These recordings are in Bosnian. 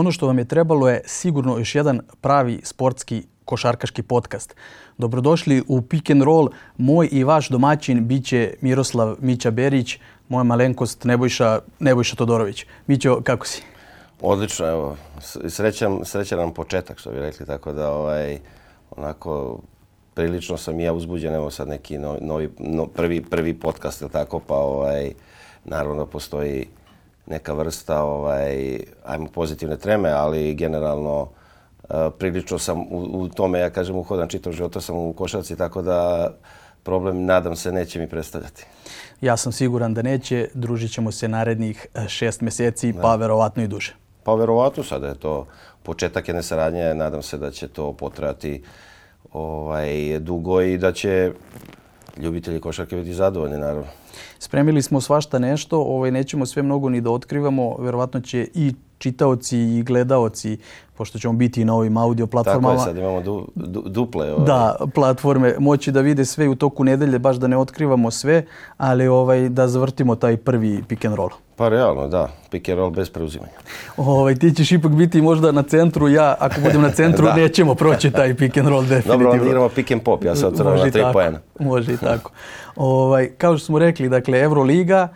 Ono što vam je trebalo je sigurno još jedan pravi sportski košarkaški podcast. Dobrodošli u Pick and Roll. Moj i vaš domaćin biće Miroslav Mića Berić, moja malenkost Nebojša, Nebojša Todorović. Mićo, kako si? Odlično, evo. Srećan, srećan nam početak, što bi rekli, tako da ovaj, onako prilično sam i ja uzbuđen, evo sad neki novi, no, prvi, prvi podcast, tako, pa ovaj, naravno postoji neka vrsta ovaj, ajmo pozitivne treme, ali generalno uh, prilično sam u, u tome, ja kažem, uhodan čitav života sam u košarci, tako da problem, nadam se, neće mi predstavljati. Ja sam siguran da neće, družit ćemo se narednih e, šest mjeseci, da. pa verovatno i duže. Pa verovatno, sada je to početak jedne saradnje, nadam se da će to potrati ovaj, dugo i da će ljubitelji košarke biti zadovoljni, naravno. Spremili smo svašta nešto, ovaj, nećemo sve mnogo ni da otkrivamo, verovatno će i čitaoci i gledaoci, pošto ćemo biti na ovim audio platformama. Tako je, sad imamo du, du, duple. Ovaj. Da, platforme, moći da vide sve u toku nedelje, baš da ne otkrivamo sve, ali ovaj da zavrtimo taj prvi pick and roll. Pa realno, da, pick and roll bez preuzimanja. Ovaj, ti ćeš ipak biti možda na centru, ja ako budem na centru nećemo proći taj pick and roll definitivno. Dobro, onda igramo pick and pop, ja se otvoram na tri pojena. Može i tako. Ovaj, kao što smo rekli, dakle, Euroliga,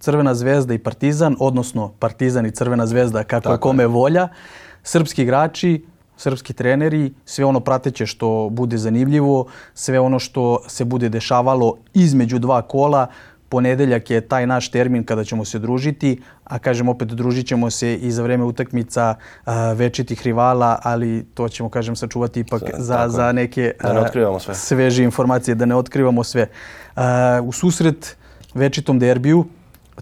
Crvena zvezda i Partizan, odnosno Partizan i Crvena zvezda, kako Tako kome je. volja. Srpski igrači, srpski treneri, sve ono prateće što bude zanimljivo, sve ono što se bude dešavalo između dva kola. Ponedeljak je taj naš termin kada ćemo se družiti, a kažem opet družit ćemo se i za vreme utakmica večitih rivala, ali to ćemo kažem sačuvati ipak sve, za, za neke ne sveže informacije, da ne otkrivamo sve. U susret večitom derbiju,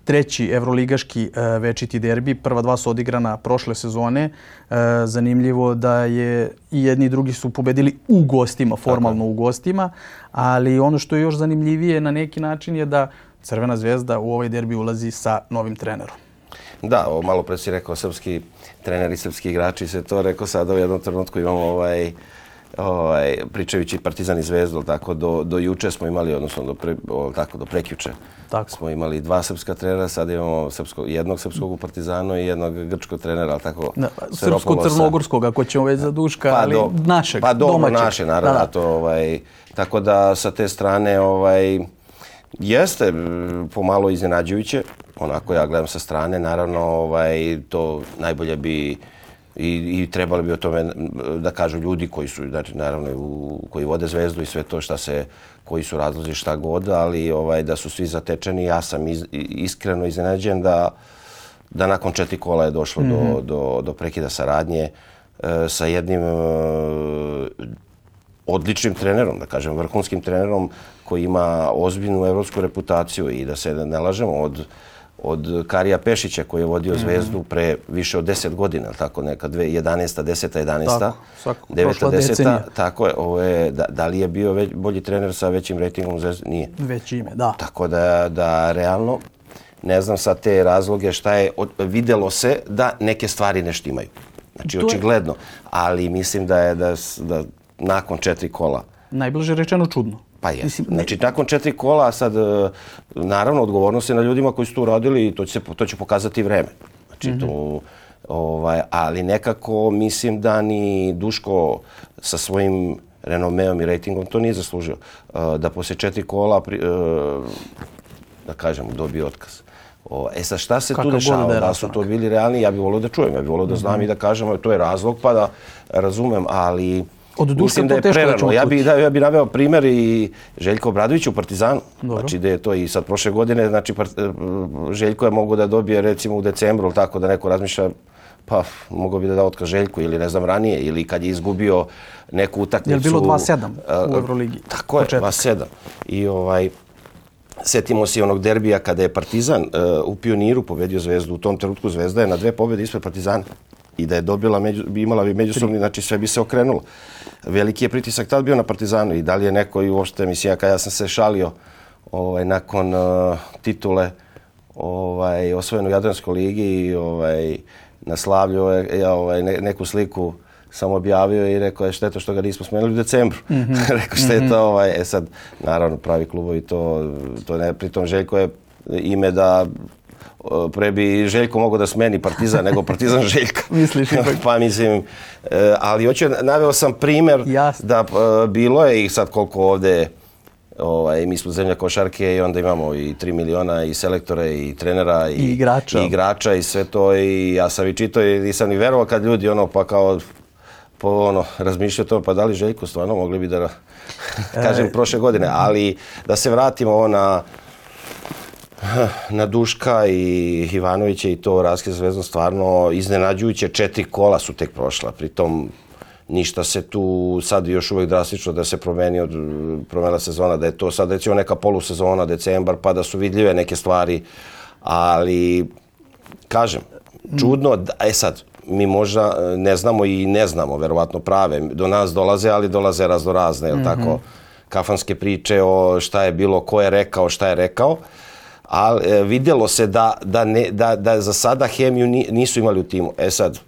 treći evroligaški e, večiti derbi. Prva dva su odigrana prošle sezone. E, zanimljivo da je i jedni i drugi su pobedili u gostima, formalno u gostima. Ali ono što je još zanimljivije na neki način je da Crvena zvezda u ovaj derbi ulazi sa novim trenerom. Da, ovo malo pre si rekao srpski treneri, srpski igrači se to rekao sad u jednom trenutku imamo ovaj ovaj, pričajući Partizan i Zvezdu, tako, do, do juče smo imali, odnosno do, pre, o, tako, do prekjuče, tako. smo imali dva srpska trenera, sad imamo srpsko, jednog srpskog u Partizanu i jednog grčkog trenera, ali tako... Srpsko-crnogorskog, ako ćemo već za duška, pa ali do, našeg, Pa dobro, domaćeg. naše, naravno, da, da. to, ovaj, tako da sa te strane, ovaj, jeste pomalo iznenađujuće, onako ja gledam sa strane, naravno, ovaj, to najbolje bi i, i trebali bi o tome da kažu ljudi koji su, znači, naravno, u, koji vode zvezdu i sve to šta se, koji su razlozi šta god, ali ovaj, da su svi zatečeni. Ja sam iz, iskreno iznenađen da, da nakon četiri kola je došlo mm -hmm. do, mhm. do, do prekida saradnje e, sa jednim e, odličnim trenerom, da kažem, vrhunskim trenerom koji ima ozbiljnu evropsku reputaciju i da se ne lažemo od od Karija Pešića koji je vodio mm -hmm. Zvezdu pre više od 10 godina, tako neka 11. 10. 11. Tako, svako, 9. 10. Tako je, ovo je, da, da li je bio već, bolji trener sa većim rejtingom Zvezdu? Nije. Već ime, da. Tako da, da realno, ne znam sa te razloge šta je, od, videlo se da neke stvari ne štimaju. Znači, to očigledno. Ali mislim da je da, da nakon četiri kola... Najbliže rečeno čudno. Pa je. Mislim, znači, nakon četiri kola, sad, e, naravno, odgovornost je na ljudima koji su to uradili i to će, se, to će pokazati vreme. Znači, mm -hmm. to, ovaj, ali nekako mislim da ni Duško sa svojim renomeom i rejtingom to nije zaslužio. E, da posle četiri kola, pri, e, da kažem, dobije otkaz. O, e sad šta se Kakav tu dešava? Da, da su to bili realni? Ja bih volio da čujem, ja bih volio da znam mm -hmm. i da kažem, to je razlog, pa da razumem, ali... Od duše to teško da ćemo ja bih da, ja bi naveo primjer i Željko Obradović u Partizanu. Dobro. Znači da je to i sad prošle godine, znači Željko je mogu da dobije recimo u decembru, tako da neko razmišlja pa mogu bi da da otkaz Željku ili ne znam ranije ili kad je izgubio neku utakmicu. Je bilo 2-7 u Euroligi? Tako je, 2-7. I ovaj, setimo se onog derbija kada je Partizan uh, u pioniru pobedio Zvezdu. U tom trenutku Zvezda je na dve pobjede ispred Partizana i da je dobila među, bi imala bi međusobni, znači sve bi se okrenulo. Veliki je pritisak tad bio na Partizanu i da li je neko i uopšte, mislim, kada ja sam se šalio ovaj, nakon uh, titule ovaj, osvojenu u Jadranskoj ligi i ovaj, na slavlju ja, ovaj, ne, neku sliku sam objavio i rekao je šteta što ga nismo smenili u decembru. Mm -hmm. rekao šteta, -hmm. ovaj, e sad, naravno, pravi klubovi to, to ne, pritom Željko je ime da pre bi Željko mogao da smeni Partizan nego Partizan Željka. Misliš ipak? pa mislim, e, ali hoću, naveo sam primer Jasno. da e, bilo je i sad koliko ovde ovaj, mi smo zemlja košarke i onda imamo i 3 miliona i selektore i trenera i, I igrača. i igrača i sve to i ja sam i čitao i nisam ni verovao kad ljudi ono pa kao po ono razmišljaju to pa da li Željko stvarno mogli bi da kažem prošle godine ali da se vratimo ovo na na Duška i Ivanovića i to Raske zvezdom stvarno iznenađujuće. Četiri kola su tek prošla. Pritom ništa se tu sad još uvijek drastično da se promeni od promjena sezona, da je to sad recimo neka polusezona, decembar, pa da su vidljive neke stvari, ali kažem, čudno, da- e sad, mi možda e, ne znamo i ne znamo, verovatno prave, do nas dolaze, ali dolaze razno razne, mm -hmm. tako, kafanske priče o šta je bilo, ko je rekao, šta je rekao, ali e, vidjelo se da, da, ne, da, da za sada hemiju nisu imali u timu. E sad,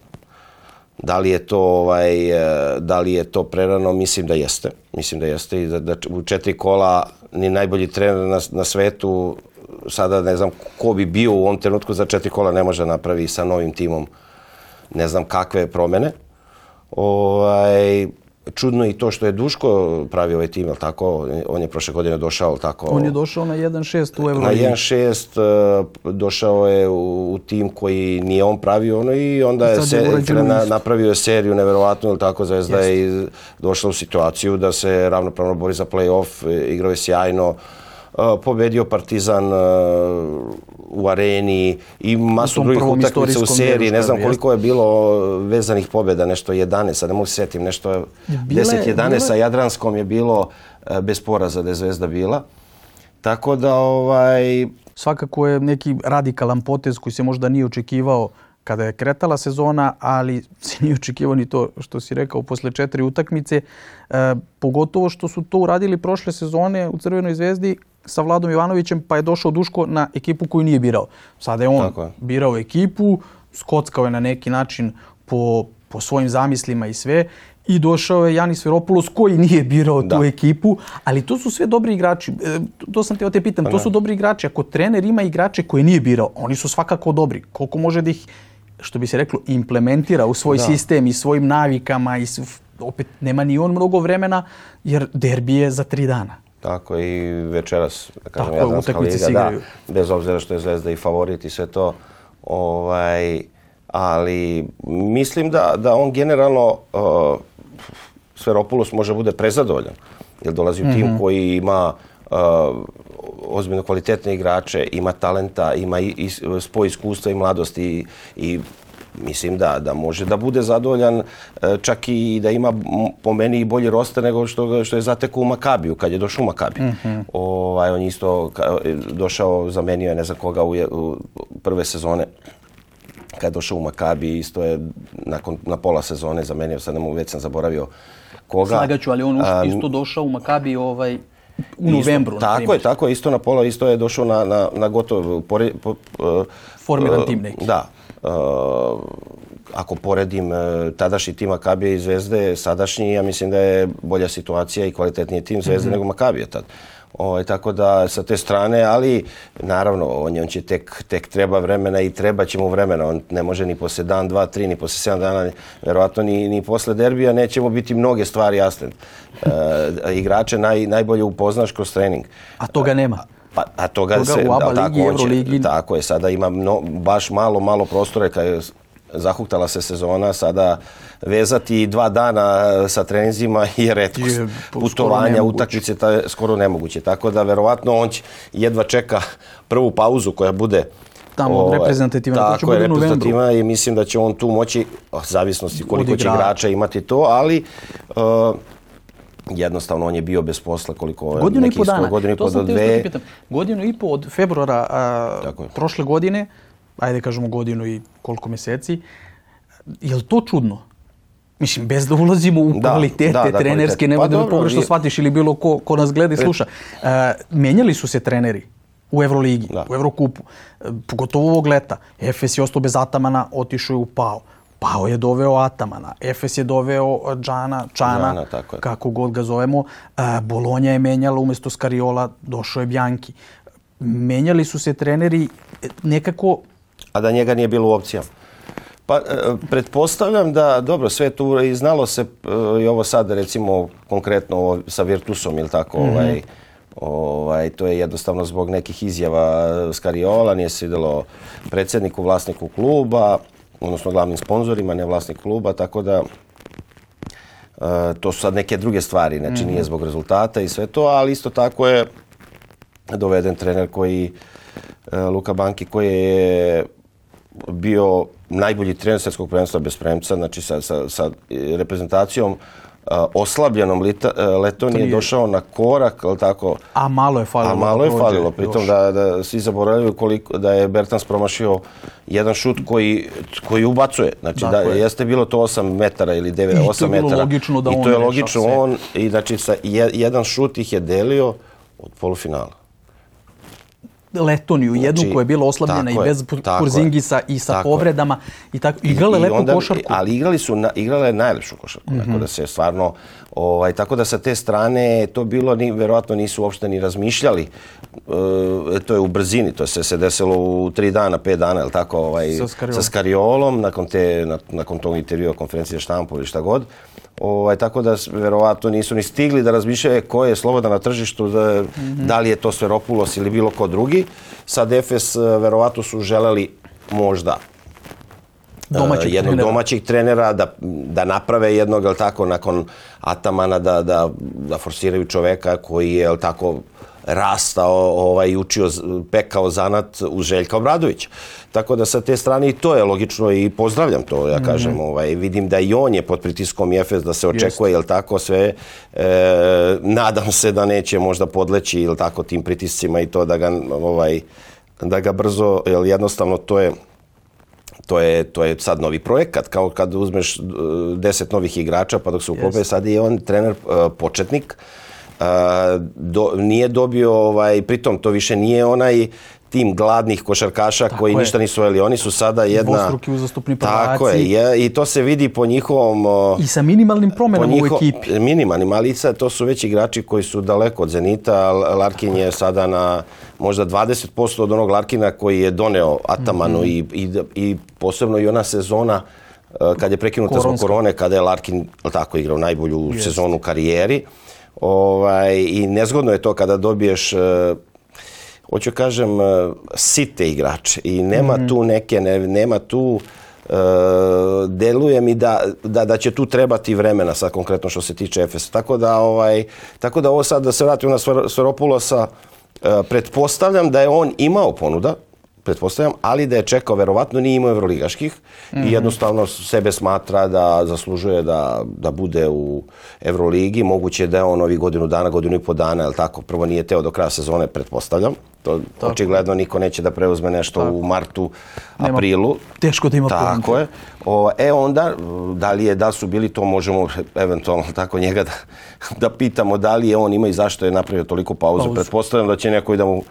da li je to ovaj e, da li je to prerano? Mislim da jeste. Mislim da jeste i da, da u četiri kola ni najbolji trener na, na svetu sada ne znam ko bi bio u ovom trenutku za četiri kola ne može napravi sa novim timom ne znam kakve promene. Ovaj čudno i to što je Duško pravio ovaj tim, jel tako? On je prošle godine došao, jel tako? On je došao na 1-6 u Na Euroligi. 1-6 uh, došao je u, u tim koji nije on pravio ono i onda I je se, na, napravio je seriju neverovatnu, ili tako Zvezda je došla u situaciju da se ravnopravno bori za play-off, e, igrao je sjajno, uh, pobedio Partizan u areni i masu drugih utakmica u seriji. Ne znam koliko je bilo vezanih pobjeda, nešto 11, sad ne mogu se sjetim, nešto Bile- 10-11 bile- sa Jadranskom je bilo uh, bez poraza da je Zvezda bila. Tako da, ovaj, Svakako je neki radikalan potez koji se možda nije očekivao kada je kretala sezona, ali se nije očekivao ni to što si rekao posle četiri utakmice. E, pogotovo što su to uradili prošle sezone u Crvenoj zvezdi sa Vladom Ivanovićem, pa je došao Duško na ekipu koju nije birao. Sada je on je. birao ekipu, skockao je na neki način po, po svojim zamislima i sve i došao je Janis Veropoulos koji nije birao tu Da. ekipu, ali to su sve dobri igrači. E, to sam te te pitam, to su dobri igrači. Ako trener ima igrače koje nije birao, oni su svakako dobri. Koliko može da ih, što bi se reklo, implementira u svoj sistem i svojim navikama i s- opet nema ni on mnogo vremena jer derbi je za tri dana. Tako i večeras, da kažem, Tako Jadranska liga, da, igraju. bez obzira što je Zvezda i favorit i sve to, ovaj, ali mislim da, da on generalno uh, Sveropoulos može bude prezadovoljan, jer dolazi u tim Mhm. koji ima uh, ozbiljno kvalitetne igrače, ima talenta, ima i, i spoj iskustva i mladosti i, i mislim da da može da bude zadovoljan e, čak i da ima po meni i bolji roster nego što što je zatekao u Makabiju kad je došao u Makabi. Ovaj on isto ka- došao zamenio je ne znam koga u, u prve sezone kad je došao u Makabi isto je nakon na pola sezone zamenio sad ne mogu već sam zaboravio koga. Slagaću, ali on isto došao u Makabi ovaj, u novembru. Isto, tako je, tako je, isto na pola, isto je došao na, na, na gotov, pore, po, uh, Formiran uh, tim neki. Da. Uh, ako poredim uh, tadašnji tim Makabije i Zvezde, sadašnji, ja mislim da je bolja situacija i kvalitetniji tim Zvezde Mhm. nego Makabije tad. Ovaj, tako da sa te strane, ali naravno on, je, on će tek, tek treba vremena i treba će mu vremena. On ne može ni posle dan, dva, tri, ni posle sedam dana, verovatno ni, ni posle derbija neće mu biti mnoge stvari jasne. E, igrače naj, najbolje upoznaš kroz trening. A toga nema. Pa, a toga, Toga se, u ABA da, ligi, Euroligi. Tako je, sada ima mno, baš malo, malo prostora kad je zahuktala se sezona, sada vezati dva dana sa treninzima je retkost. Je, Putovanja, utakmice, ta je skoro nemoguće. Tako da verovatno on će jedva čeka prvu pauzu koja bude Tamo, reprezentativna, to će Tako je, reprezentativna i mislim da će on tu moći, zavisnosti koliko će igrača. imati to, ali uh, jednostavno on je bio bez posla koliko Godinu i po dana. Godinu i po do dve. Godinu i po od februara a, prošle godine, ajde kažemo godinu i koliko mjeseci, je li to čudno? Mislim, bez da ulazimo u Da, kvalitete da, da, trenerske, kvalitete. nemoj Pa pogrešno shvatiš ili bilo ko, ko nas gleda i sluša. E, menjali su se treneri u Euroligi, Da. u Evrokupu, e, pogotovo ovog leta. Efes je ostao bez Atamana, otišao je u Pao. Pao je doveo Atamana, Efes je doveo e, Džana, Čana, Džana, tako je. kako god ga zovemo. E, Bolonja je menjala umjesto Skariola, došao je Bjanki. menjali su se treneri e, nekako a da njega nije bilo u opcijama. Pa, e, pretpostavljam da, dobro, sve tu i znalo se e, i ovo sad, recimo, konkretno ovo sa Virtusom ili tako, mm -hmm. ovaj, ovaj, to je jednostavno zbog nekih izjava Skariola, nije se videlo predsjedniku, vlasniku kluba, odnosno glavnim sponzorima, ne vlasnik kluba, tako da e, to su sad neke druge stvari, znači mm -hmm. nije zbog rezultata i sve to, ali isto tako je doveden trener koji, e, Luka Banki, koji je bio najbolji trener svjetskog prvenstva bez premca, znači sa, sa, sa reprezentacijom uh, oslabljenom Lita, uh, Letonije je došao na korak, ali tako... A malo je falilo. A malo je falilo, pritom da, da svi zaboravljaju koliko, da je Bertans promašio jedan šut koji, koji ubacuje. Znači dakle. da jeste bilo to 8 metara ili 9, 8 metara. I to je logično da I to je logično on, i znači sa jedan šut ih je delio od polufinala. Letoniju, znači, jednu koja je bila oslabljena i bez Kurzingisa i sa tako povredama. I tako, igrale lepo onda, košarku. Ali igrali su, na, igrale najlepšu košarku. Mm -hmm. Tako da se stvarno, ovaj, tako da sa te strane to bilo, ni, verovatno nisu uopšte ni razmišljali. E, to je u brzini, to se se desilo u tri dana, pet dana, ili tako, ovaj, sa, skariolom. sa skariolom, nakon, te, na, nakon tog intervjua konferencije štampu ili šta god. Ovaj, tako da verovatno nisu ni stigli da razmišljaju ko je slobodan na tržištu, da, mm -hmm. da li je to Sveropulos ili bilo ko drugi. Sad Efes eh, verovatno su želeli možda eh, domaćeg jednog trenera. domaćeg trenera da, da naprave jednog, ali tako, nakon Atamana da, da, da forsiraju čoveka koji je, ali tako, rastao, ovaj, učio, pekao zanat uz Željka Obradovića. Tako da sa te strane i to je logično i pozdravljam to, ja kažem. Mm -hmm. ovaj, vidim da i on je pod pritiskom Efes da se očekuje, jel tako, sve. E, nadam se da neće možda podleći, jel tako, tim pritiscima i to da ga, ovaj, da ga brzo, jel jednostavno to je to je, to je sad novi projekat, kao kad uzmeš e, deset novih igrača pa dok se uklope, sad je on trener uh, početnik, uh, do, nije dobio, ovaj, pritom to više nije onaj tim gladnih košarkaša tako koji je. ništa nisu jeli. Oni su sada jedna... Dvostruki uzastupni prvaci. Tako je. je. I to se vidi po njihovom... I sa minimalnim njiho, u ekipi. Minimalnim, ali sad to su već igrači koji su daleko od Zenita. Larkin je sada na možda 20% od onog Larkina koji je doneo Atamanu mm -hmm. i, i, i posebno i ona sezona e, kad je prekinuta zbog korone, kada je Larkin tako igrao najbolju yes. sezonu u karijeri. Ovaj, I nezgodno je to kada dobiješ e, hoću kažem, e, site igrače i nema mm -hmm. tu neke, ne, nema tu, uh, deluje mi da, da, da će tu trebati vremena sad konkretno što se tiče Efesa. Tako da, ovaj, tako da ovo sad da se vratim na Sveropulosa, uh, pretpostavljam da je on imao ponuda, pretpostavljam, ali da je čekao, verovatno nije imao evroligaških mm -hmm. i mhm. jednostavno sebe smatra da zaslužuje da, da bude u Evroligi. Moguće da je on ovih godinu dana, godinu i po dana, ali tako, prvo nije teo do kraja sezone, pretpostavljam. To tako. očigledno niko neće da preuzme nešto tako. u martu, Nema, aprilu. Teško da ima Tako je. O, e onda, da li je, da su bili to, možemo eventualno tako njega da, da pitamo da li je on ima i zašto je napravio toliko pauzu. pauzu. Pretpostavljam da će neko i da mu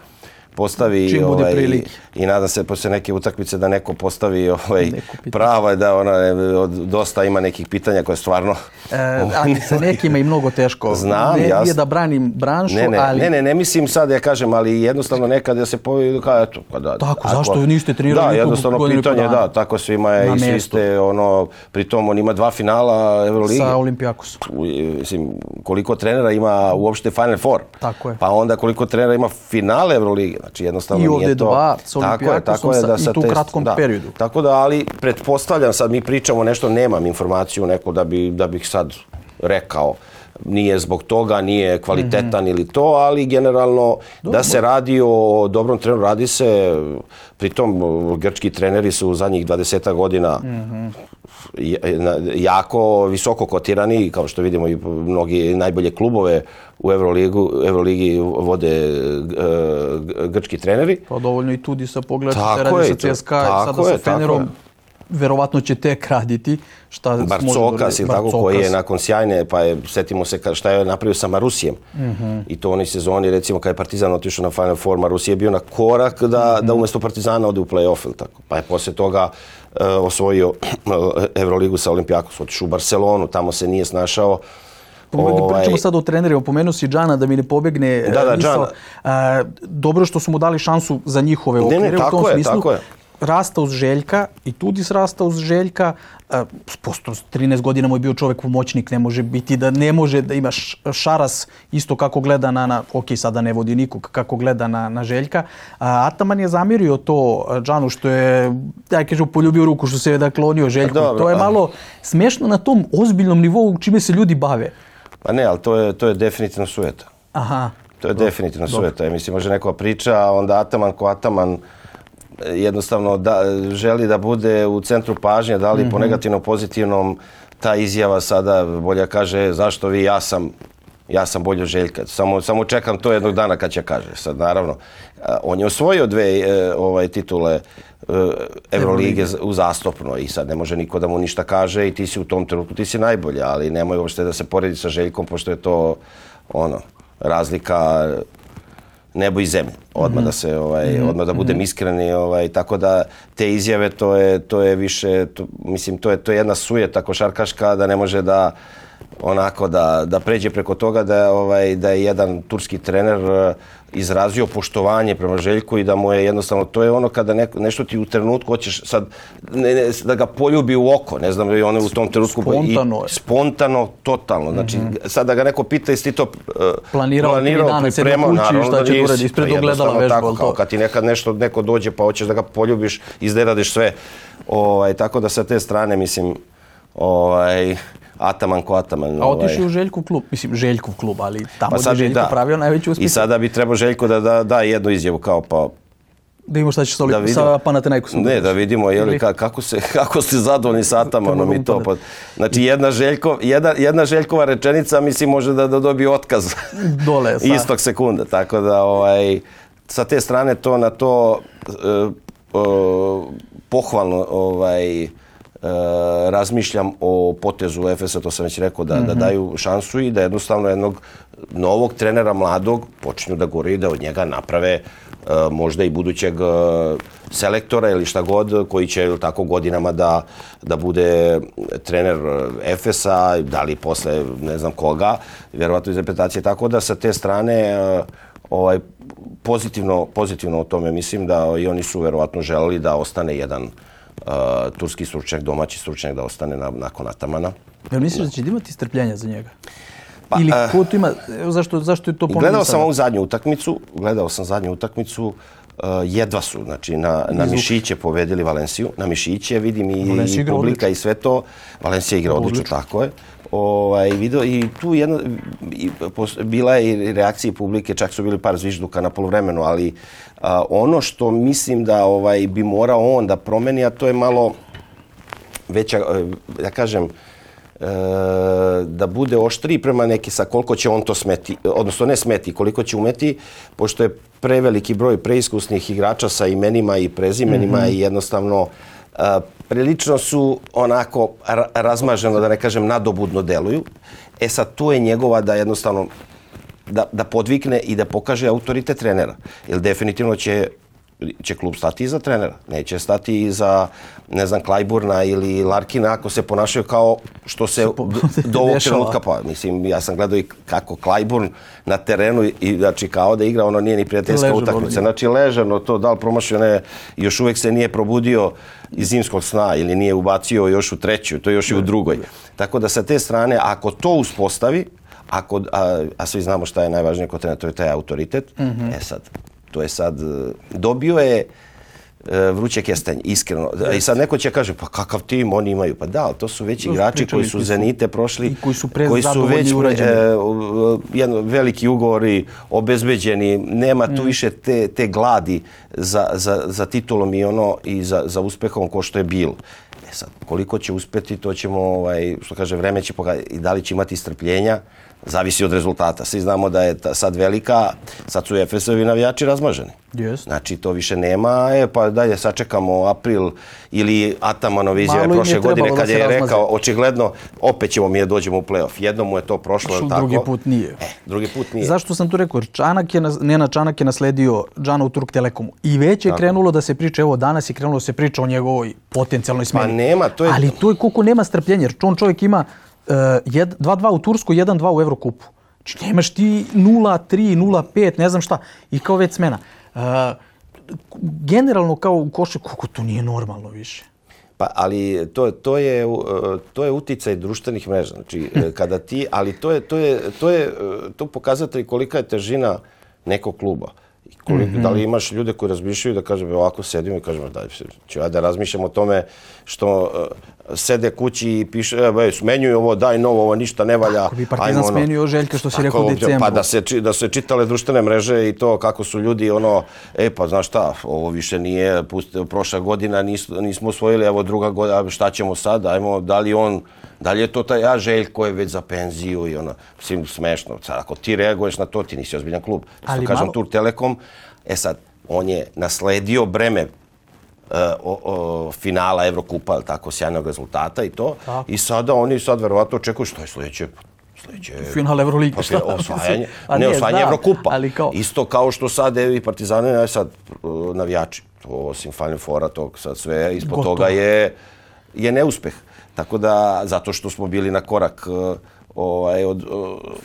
postavi Čim ovaj, i, i nadam se posle neke utakmice da neko postavi ovaj prava da ona od, dosta ima nekih pitanja koje stvarno e, ali sa nekima i mnogo teško. Znam ne, ja da branim branšu ne, ne, ali ne ne ne mislim sad ja kažem ali jednostavno nekad da se povi kao eto pa da tako ako, zašto niste trenirali da jednostavno pitanje da tako svima je i svi ste ono pritom on ima dva finala Evroligi sa Olimpijakosom mislim koliko trenera ima uopšte Final Four? Tako je. Pa onda koliko trenera ima finale Evrolige Znači jednostavno I nije to... dva s tako je, tako je da sa i tu kratkom da, periodu. Tako da, ali pretpostavljam, sad mi pričamo nešto, nemam informaciju neko da, bi, da bih sad rekao nije zbog toga, nije kvalitetan mm -hmm. ili to, ali generalno Dobro. da se radi o dobrom treneru, radi se, pritom grčki treneri su u zadnjih 20 godina mm -hmm jako visoko kotirani, kao što vidimo i mnogi najbolje klubove u Euroligu, Euroligi vode uh, grčki treneri. Pa dovoljno i tudi sa pogledati se radi sa CSKA sada je, sa Fenerom. Verovatno će tek raditi. Šta Barcokas ili tako koji je nakon sjajne, pa je, setimo se šta je napravio sa Marusijem. Mm -hmm. I to oni sezoni, recimo, kad je Partizan otišao na Final Four, Marusije je bio na korak da, mm -hmm. da umjesto Partizana ode u play-off. Tako. Pa je poslije toga uh, osvojio Euroligu sa Olimpijakom, otišao u Barcelonu, tamo se nije snašao Ovaj... Pričamo sad o trenerima, pomenuo si Džana da mi ne pobegne Da, da, misao. Džana. A, dobro što su mu dali šansu za njihove Ne, okvire ne, u tom je, smislu. tako je. Rasta uz Željka i Tudis rasta uz Željka. A, posto 13 godina mu je bio čovjek pomoćnik, ne može biti da ne može da imaš Šaras isto kako gleda na, na ok, sada ne vodi nikog, kako gleda na, na Željka. A, Ataman je zamirio to a, Džanu što je, ja kažem, poljubio ruku što se je da klonio Željku. dobro, to je a- malo smiješno na tom ozbiljnom nivou čime se ljudi bave. Pa ne, ali to je, to je definitivno sujeta. Aha. To je definitivno sujeta. Ja mislim, može neko priča, a onda Ataman ko Ataman e, jednostavno da, želi da bude u centru pažnje, da li Mhm. po negativnom, pozitivnom, ta izjava sada bolje kaže zašto vi, ja sam ja sam bolje Željka. Samo, samo čekam to jednog dana kad će kaže. Sad, naravno, a, on je osvojio dve e, ovaj, titule e, Eurolige z- uzastopno i sad ne može niko da mu ništa kaže i ti si u tom trenutku, ti si najbolje, ali nemoj uopšte da se poredi sa Željkom, pošto je to ono, razlika nebo i zemlje. Odmah da se ovaj odmah da budem iskreni, ovaj tako da te izjave to je to je više to, mislim to je to je jedna sujeta košarkaška da ne može da onako da, da pređe preko toga da ovaj da je jedan turski trener eh, izrazio poštovanje prema Željku i da mu je jednostavno to je ono kada neko, nešto ti u trenutku hoćeš sad ne, ne, da ga poljubi u oko, ne znam, i on je u tom trenutku Spontano i, spontano totalno. Znači sad da ga neko pita jesi ti to eh, Planirao dana, sedeo pripremao, naravno šta da će da nisi. uradi, ispred Pa ogledala jednostavno vežba, tako, kao kad ti nekad nešto neko dođe pa hoćeš da ga poljubiš, izderadiš sve. Ovaj, tako da sa te strane, mislim, ovaj, Ataman ko Ataman. A otišao ovaj. u Željkov klub, mislim Željkov klub, ali tamo Pa gdje Željko da. pravio najveći uspjeh. I sada bi trebao Željko da da, da jednu izjavu kao pa Da imamo šta će da da vidimo. sa Panathinaikosom. Ne, da vidimo je li ka, kako se kako ste zadovoljni sa Atamanom i to. Pa, znači jedna Željko, jedna, jedna Željkova rečenica mislim može da, da dobije otkaz. Dole, sa- istog sekunda. Tako da ovaj sa te strane to na to e, e, pohvalno ovaj e, razmišljam o potezu Efesa, to sam već rekao, da, da daju šansu i da jednostavno jednog novog trenera mladog počinju da gore i da od njega naprave e, možda i budućeg e, selektora ili šta god koji će ili tako godinama da, da bude trener Efesa, da li posle ne znam koga, vjerovatno iz reputacije. Tako da sa te strane e, ovaj, pozitivno, pozitivno o tome mislim da i oni su verovatno želeli da ostane jedan uh, turski stručnjak, domaći stručnjak da ostane na, nakon Atamana. Jel misliš da će imati strpljenja za njega? Pa, Ili eh, ko tu ima, zašto, zašto je to pomenuo Gledao sam ovu zadnju utakmicu, gledao sam zadnju utakmicu, uh, jedva su, znači na, na Mišiće pobedili Valenciju, na Mišiće vidim i, i publika odlično. i sve to, Valencija igra odlično, Odlično. tako je. Ovaj, video, I tu jedna, i, pos- bila je i reakcija publike, čak su bili par zvižduka na polovremenu, ali a, ono što mislim da ovaj bi morao on da promeni, a to je malo veća, e, ja kažem, e, da bude oštriji prema neki sa koliko će on to smeti, odnosno ne smeti, koliko će umeti, pošto je preveliki broj preiskusnih igrača sa imenima i prezimenima i jednostavno prilično su onako razmaženo, da ne kažem, nadobudno deluju. E sad, tu je njegova da jednostavno da, da podvikne i da pokaže autoritet trenera. Jer definitivno će će klub stati iza trenera. Neće stati iza, ne znam, Klajburna ili Larkina ako se ponašaju kao što se do, ovog trenutka pa mislim ja sam gledao i kako Klajburn na terenu i- znači kao da igra ono nije ni prijateljska utakmica znači ležano to da li promašio ne još uvijek se nije probudio iz zimskog sna ili nije ubacio još u treću to je još i u drugoj tako da sa te strane ako to uspostavi ako, a, a svi znamo šta je najvažnije kod trenera, to je taj autoritet. Mhm. E sad, to je sad, e, dobio je e, vruće kestenje, iskreno. I sad neko će kaže, pa kakav tim oni imaju? Pa da, ali to su već igrači koji su Zenite prošli, i koji su koji su već e, jedno, veliki ugovori obezbeđeni, nema Mm. tu više te, te gladi za, za, za titulom i ono i za, za uspehom ko što je bilo. E sad, koliko će uspeti, to ćemo, ovaj, što kaže, vreme će pokazati i da li će imati strpljenja, zavisi od rezultata. Svi znamo da je sad velika, sad su Efesovi navijači razmaženi. Jest. Znači, to više nema, e, pa dalje sačekamo april ili Atamanov izjave je prošle godine kad je razmaze. rekao, očigledno, opet ćemo mi da dođemo u play-off. Jednom mu je to prošlo, Što tako? drugi put nije. E, drugi put nije. Zašto sam to rekao? Čanak je, Nena Čanak je nasledio Džana u Turk Telekomu. I već je krenulo da se priča, evo danas je krenulo da se priča o njegovoj potencijalnoj smjeni. Pa nema, to je- Ali to je koliko nema strpljenja, jer on čovjek ima 2-2 u Tursku, 1-2 u Evrokupu. Znači nemaš ti 0-3, 0-5, ne znam šta. I kao već smena. Uh, generalno kao u košu, kako to nije normalno više. Pa, ali to, to, je, to je uticaj društvenih mreža. Znači, kada ti, ali to je, to je, to je, to pokazatelj kolika je težina nekog kluba. Koliko, mm -hmm. Da li imaš ljude koji razmišljaju da kažem ovako sedim i kažem da ću ja da razmišljam o tome što uh, sede kući i piše e, smenjuju ovo, daj novo, ovo ništa ne valja. Ako bi Partizan ono, smenjuo Željka što si rekao u decembru. Pa da se, da se čitale društvene mreže i to kako su ljudi ono, e pa znaš šta, ovo više nije, pusti, prošla godina nis, nismo osvojili, evo druga godina, šta ćemo sad, ajmo, da li on, da li je to taj ja Željko je već za penziju i ono, svim smešno. Sad, ako ti reaguješ na to, ti nisi ozbiljan klub. Ali kažem, malo... Tur Telekom, E sad, on je nasledio breme uh, o, o, finala Evrokupa, tako, sjajnog rezultata i to. Tako. I sada oni sad verovatno očekuju što je sljedeće Sljedeće... Final Euroligi, pa, šta? Osvajanje, ne, ne osvajanje Evrokupa. Ali kao... Isto kao što sad Evi Partizane, ne sad uh, navijači, to, osim Final Fora, to sad sve ispod Gotovo. toga je, je neuspeh. Tako da, zato što smo bili na korak uh, ovaj, od,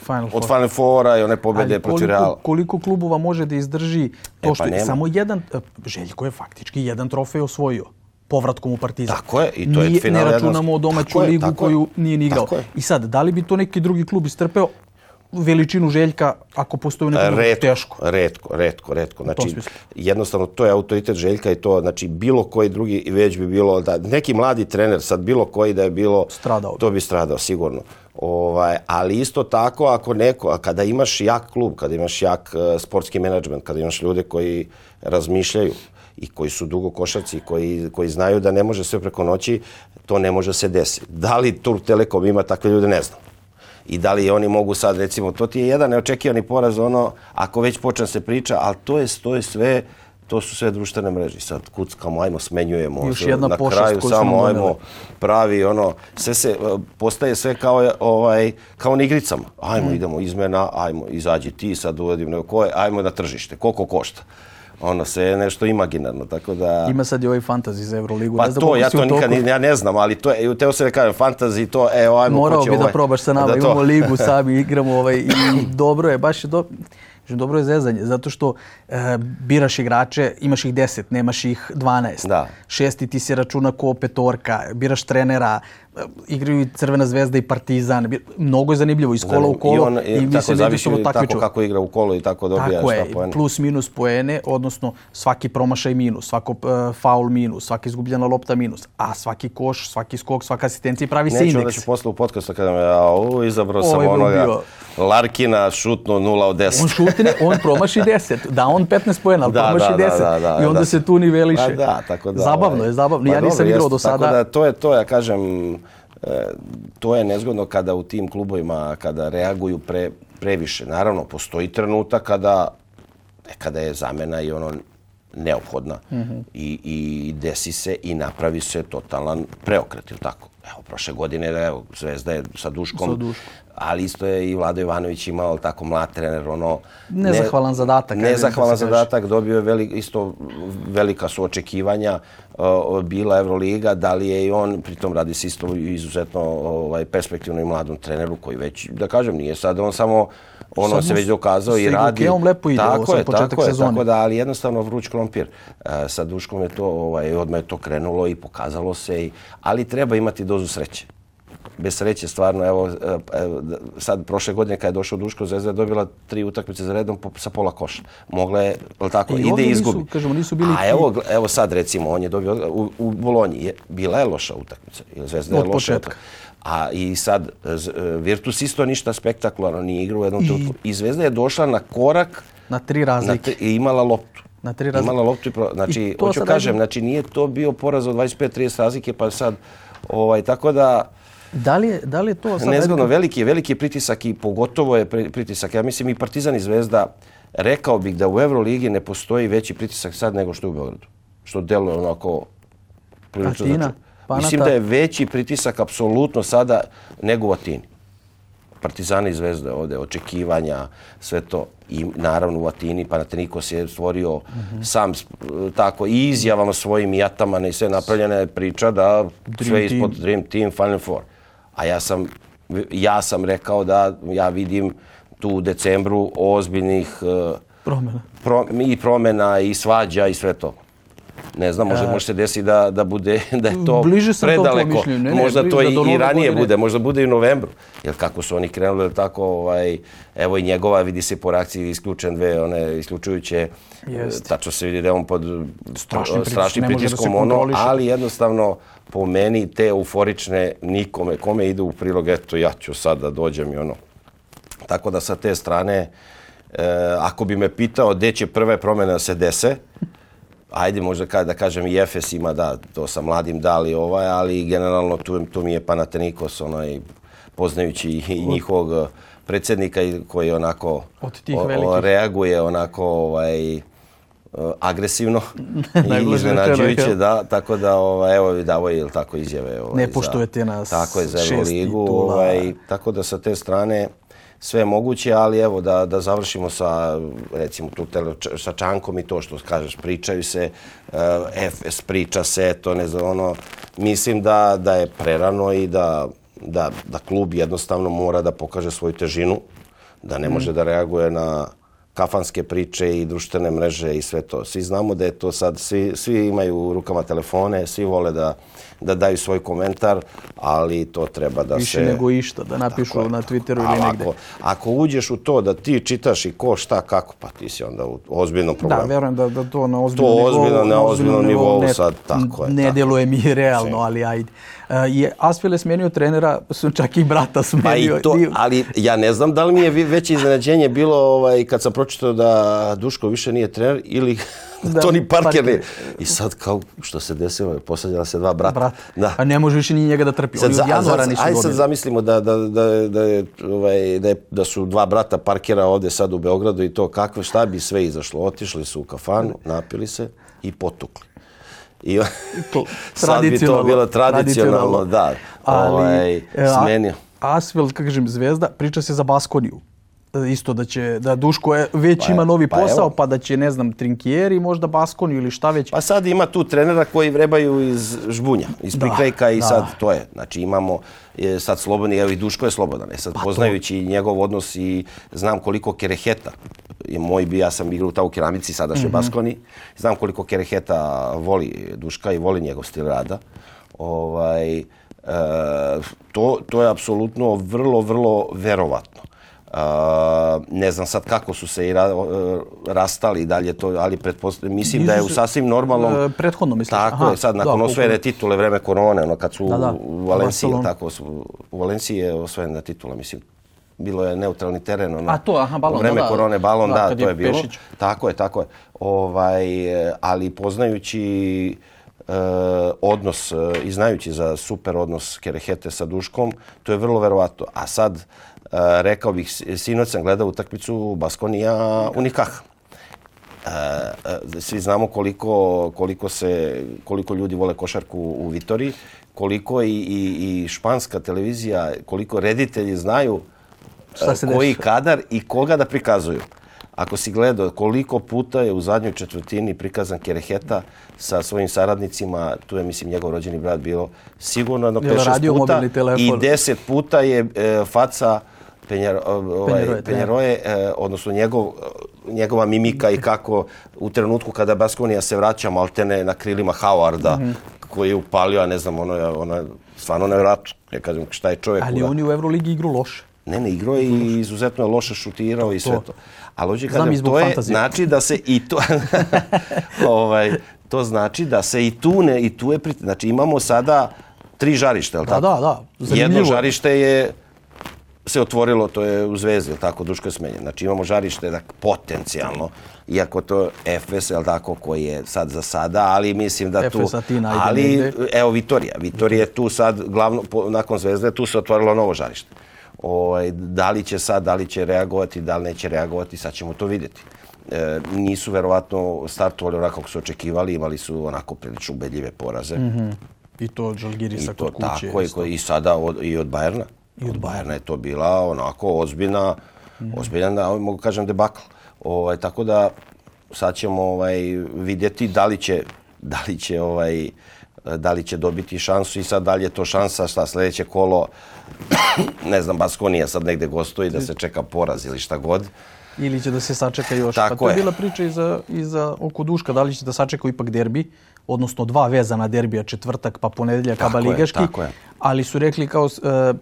Final od Final Fora i one pobjede protiv Real. Koliko klubova može da izdrži to e, što pa samo jedan, e, Željko je faktički jedan trofej osvojio povratkom u Partizan. Tako je, i to je final. Ne računamo o domaću ligu je, koju nije ni igrao. I sad, da li bi to neki drugi klub istrpeo? Veličinu Željka ako postoji neko redko, teško. Redko, redko, redko. Znači, jednostavno, to je autoritet Željka i to, znači, bilo koji drugi već bi bilo, da neki mladi trener, sad bilo koji da je bilo, stradao. to bi stradao, sigurno. Ovaj, ali isto tako, ako neko, a kada imaš jak klub, kada imaš jak uh, sportski menadžment, kada imaš ljude koji razmišljaju i koji su dugo košarci, koji, koji znaju da ne može sve preko noći, to ne može se desiti. Da li Tur Telekom ima takve ljude, ne znam i da li oni mogu sad recimo to ti je jedan neočekivani poraz ono ako već počne se priča al to je to je sve to su sve društvene mreže. Sad kuckamo ajmo smenjujemo Još jedna na kraju samo ajmo pravi ono sve se postaje sve kao ovaj kao na igricama. Ajmo mm. idemo izmena ajmo izađi ti sad uvodim nego ko je ajmo na tržište koliko košta ono sve je nešto imaginarno, tako da... Ima sad i ovaj fantasy za Euroligu. Pa to, ja to nikad ne, ja ne znam, ali to je, teo se da kažem, fantasy, to, evo, ajmo, Morao ko će bi ovaj... da probaš sa nama, imamo ligu, sami igramo ovaj, i dobro je, baš je dobro. Znači, dobro je zezanje, zato što e, biraš igrače, imaš ih 10, nemaš ih 12. Da. Šesti ti se računa ko petorka, biraš trenera, e, igraju i Crvena zvezda i Partizan. Mnogo je zanimljivo, iz kola u kolo. I, on, i, i tako zavisi tako kako igra u kolo i tako dobija tako je, poene. plus minus poene, odnosno svaki promašaj minus, svako uh, faul minus, svaki izgubljena lopta minus, a svaki koš, svaki skok, svaka asistencija pravi Neću se indeks. Neću onda ću posle u podcastu kada me, ja, o, izabrao sam onoga. Bio... Larkina šutno 0 od 10. On šutne, on promaši 10. Da, on 15 pojena, ali da, promaši da, 10. Da, da, I onda da, se tu niveliše. Da, da, tako da. Zabavno ovaj. je, zabavno. Pa, ja nisam igrao do sada. Tako da, to je to, ja kažem, to je nezgodno kada u tim klubovima, kada reaguju pre, previše. Naravno, postoji trenutak kada, kada je zamena i ono neophodna mm -hmm. i, i desi se i napravi se totalan preokret, ili tako? Evo, prošle godine, evo, Zvezda je sa Duškom, sa Duškom ali isto je i Vlado Ivanović imao tako mlad trener, ono... Nezahvalan ne, zadatak. Nezahvalan zadatak, dobio je veli, isto velika su očekivanja uh, bila Euroliga, da li je i on, pritom radi se isto izuzetno ovaj, perspektivno i mladom treneru koji već, da kažem, nije sad on samo ono se već dokazao i radi. on lepo ide, tako ovo je, početak tako sezone. Je, tako da, ali jednostavno vruć krompir. Uh, sa Duškom je to, ovaj, odmah je to krenulo i pokazalo se, i, ali treba imati dozu sreće bez sreće stvarno, evo, e, e, sad prošle godine kad je došao Duško Zvezda je dobila tri utakmice za redom sa pola koša. Mogla je, ali tako, I ide i izgubi. Nisu, kažemo, nisu bili A evo, evo sad recimo, on je dobio u, u Bolonji, je, bila je loša utakmica. Zvezda je loša utakmica. A i sad, e, Virtus isto ništa spektakularno nije igrao u jednom trenutku. I Zvezda je došla na korak... Na tri razlike. I imala loptu. Na tri razlike. Imala loptu i... Pro... Znači, I hoću kažem, znači nije to bio poraz od 25-30 razlike, pa sad... Ovaj, tako da... Da li je, da li je to sad... Nezgodno, veliki, veliki pritisak i pogotovo je pritisak. Ja mislim i Partizan i Zvezda, rekao bih da u Euroligi ne postoji veći pritisak sad nego što je u Beogradu. Što deluje onako... Atina, Panata. Mislim da je veći pritisak apsolutno sada nego u Atini. Partizani i Zvezda ovde, očekivanja, sve to. I naravno u Atini Panathinaikos je stvorio mm -hmm. sam tako i izjavama svojim i atamane i sve napravljene priča da Dream sve ispod Dream Team, Final Four. A ja sam ja sam rekao da ja vidim tu u decembru ozbiljnih e, Promjena. pro, i promjena i svađa i sve to. Ne znam, može, može se desiti da, da bude da je to Bliže sam predaleko. mišljenju. Ne, ne, možda to i, i ranije godine. bude, možda bude i u novembru. Jer kako su oni krenuli, tako, ovaj, evo i njegova, vidi se po reakciji isključen dve, one isključujuće, Jeste. tačno se vidi da je on pod Strašnim strašnim pritiskom, ono, ali jednostavno po meni te euforične nikome, kome ide u prilog, eto ja ću sad da dođem i ono. Tako da sa te strane, e, ako bi me pitao gdje će prve promjene da se dese, ajde možda ka, da kažem i Efes ima da, to sa mladim dali ovaj, ali generalno tu, tu mi je Panathinaikos, onaj, poznajući i- njihovog eh, predsjednika koji onako Od tih o- o- reaguje onako ovaj, eh, agresivno i iznenađujuće, da, tako da ovaj, evo i davo ili tako izjave. Ovaj, Ne poštujete nas, Tako je, za Euroligu, titula. ovaj, tako da sa te strane sve je moguće, ali evo da, da završimo sa recimo tu tele, sa Čankom i to što kažeš, pričaju se, uh, FS priča se, to ne znam, ono, mislim da, da je prerano i da, da, da klub jednostavno mora da pokaže svoju težinu, da ne može da reaguje na kafanske priče i društvene mreže i sve to. Svi znamo da je to sad, svi, svi imaju u rukama telefone, svi vole da, da daju svoj komentar, ali to treba da Više se... nego išta, da napišu Tako na Twitteru ili negde. Ako, ako uđeš u to da ti čitaš i ko šta kako, pa ti si onda u ozbiljnom Da, problemu. verujem da, da to na ozbiljnom To nivou, ozbiljno, na ozbiljnom nivou ne, sad, tako je, Ne tako. djeluje mi realno, ali ajde. Uh, je Asvel je smenio trenera, su čak i brata smenio. Pa i to, ali ja ne znam da li mi je veće iznenađenje bilo ovaj, kad sam pročitao da Duško više nije trener ili Da, Tony Parker. Parker. I sad kao što se desilo, posadjala se dva brata. Brat. Da. A ne može više ni njega da trpi. Sad, Oni za, od januara za, nisu ajde sad zamislimo da, da, da, da, je, ovaj, da, je, da su dva brata Parkera ovdje sad u Beogradu i to kakve, šta bi sve izašlo. Otišli su u kafanu, napili se i potukli. I sad bi to tradicionalno, bilo tradicionalno, da. Ali, ovaj, e, smenio. Kako kažem, zvezda, priča se za Baskoniju. Isto da će, da Duško je, već Pa ima novi pa posao, evo. pa da će, ne znam, Trinkieri, možda Baskoniju ili šta već. Pa sad ima tu trenera koji vrebaju iz žbunja, iz prikrajka i da. sad to je. Znači imamo je sad slobodni, evo i Duško je slobodan. E Pa sad poznajući njegov odnos i znam koliko kereheta je moj bi, ja sam igrao tamo u keramici, sadašnjoj Mhm. Baskoni. Znam koliko kereheta voli Duška i voli njegov stil rada. Ovaj, e, to, to je apsolutno vrlo, vrlo verovatno. Uh, ne znam sad kako su se i ra, rastali i dalje to, ali mislim da je u sasvim normalnom... e, prethodno misliš? Tako je, sad da, nakon koliko- osvojene titule vreme korone, ono kad su Da, da, u Valenciji, tako, su, u Valenciji je osvojena titula, mislim. Bilo je neutralni teren, ono, A, to, aha, balon, u vreme da, da. korone, balon, Da, da, to je je bilo. Pešić. Tako je, tako je. Ovaj, ali poznajući e, odnos e, i znajući za super odnos Kerehete sa Duškom, to je vrlo verovatno. A sad, rekao bih, sinoć sam gledao utakmicu Baskonija Unikah. E, e, svi znamo koliko, koliko, se, koliko ljudi vole košarku u Vitoriji, koliko i, i, i španska televizija, koliko reditelji znaju koji dešava? kadar i koga da prikazuju. Ako si gledao koliko puta je u zadnjoj četvrtini prikazan Kereheta sa svojim saradnicima, tu je mislim njegov rođeni brat bilo sigurno jedno Jel 5-6 radio puta i 10 puta je e, faca Penjer, ovaj, Penjeroje, da. Penjeroje, e, odnosno njegov, njegova mimika i kako u trenutku kada Baskonija se vraća maltene na krilima Howarda Mhm. koji je upalio, a ne znam, ono je, ono je stvarno nevjerojatno. Ja kažem, šta je čovjek Ali kuda? oni u Euroligi igru loše. Ne, ne, igrao je i izuzetno je loše šutirao i sve to. Ali hoće kažem, to je, znači da se i to, ovaj, to znači da se i tu ne, i tu je, pri- znači imamo sada tri žarišta, je li Da, tako? da, da. Zanimljivo. Jedno žarište je se otvorilo, to je u Zvezdi, je li tako, Duško je smenjen. Znači imamo žarište da potencijalno, iako to FS, je li tako, koji je sad za sada, ali mislim da tu... FS Atina ide ali, negde. evo Vitorija. Vitorija je tu sad, glavno, po, nakon Zvezde, tu se otvorilo novo žarište. Ovaj, da li će sad, da li će reagovati, da li neće reagovati, sad ćemo to vidjeti. E, nisu verovatno startovali onako kako su očekivali, imali su onako prilično ubedljive poraze. Mm -hmm. I to od Žalgirisa I to kod kuće. tako, i, isto. i sada od, i od Bajerna. I od Bajerna je to bila onako ozbiljna, ozbiljan, da, mogu kažem, debakl. Ovaj, tako da sad ćemo ovaj, vidjeti da li će, da li će ovaj, da li će dobiti šansu i sad da li je to šansa šta sljedeće kolo ne znam Baskonija sad negde gostuje da se čeka poraz ili šta god ili će da se sačeka još. Tako pa to je je. bila priča i za, i za oko Duška, da li će da sačekaju ipak derbi, odnosno dva vezana derbija, četvrtak pa ponedeljak Tako Aba je, tako je. Ali su rekli kao e,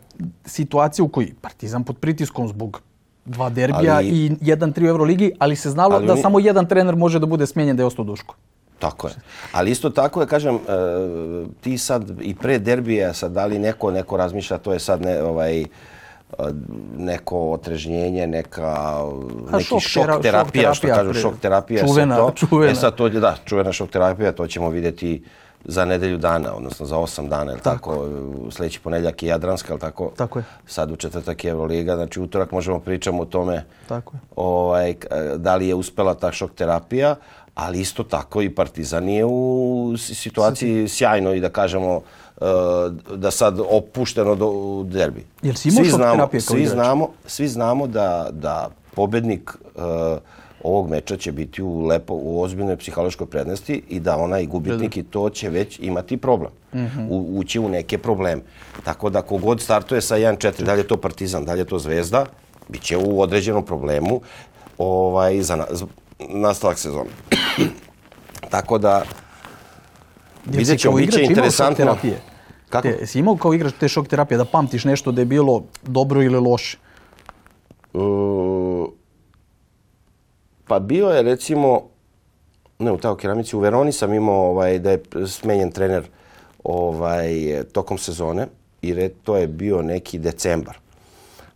situacija u kojoj Partizan pod pritiskom zbog dva derbija Ali- i jedan tri u Euroligi, ali se znalo Ali da samo jedan trener može da bude smijenjen da je ostao Duško. Tako je. Ali isto tako da kažem, e, ti sad i pre derbija sad da li neko, neko razmišlja, to je sad ne, ovaj, neko otrežnjenje, neka, neki šok šok, tera- šok terapija, što terapija, kažu šok terapija. čuvena- to, čuvena. E sad to, da, čuvena šok terapija, to ćemo vidjeti za nedelju dana, odnosno za osam dana, tako, u sljedeći ponedjeljak je Jadranska, ili tako? Tako je. Sad u četvrtak je Euroliga, znači utorak možemo pričamo o tome Tako je. ovaj, k- da li je uspela ta šok terapija, ali isto tako i Partizan je u si- situaciji sjajno i da kažemo e, da sad opušteno do u derbi. Jel si imao Svi znamo, terapije kao svi igrač? znamo, svi znamo da, da pobednik e, ovog meča će biti u lepo u ozbiljnoj psihološkoj prednosti i da onaj gubitnik i to će već imati problem. U, ući u neke probleme. Tako da kogod startuje sa 1-4, da li je to Partizan, da li je to Zvezda, bit će u određenom problemu ovaj, za, na, za nastavak sezone. Tako da vidjet ćemo, bit će interesantno. terapije? Kako? Te, jesi imao kao igrač te šok terapije da pamtiš nešto da je bilo dobro ili loše? Uh, pa bio je recimo, ne u Tao keramici, u Veroni sam imao ovaj, da je smenjen trener ovaj, tokom sezone i re, to je bio neki decembar.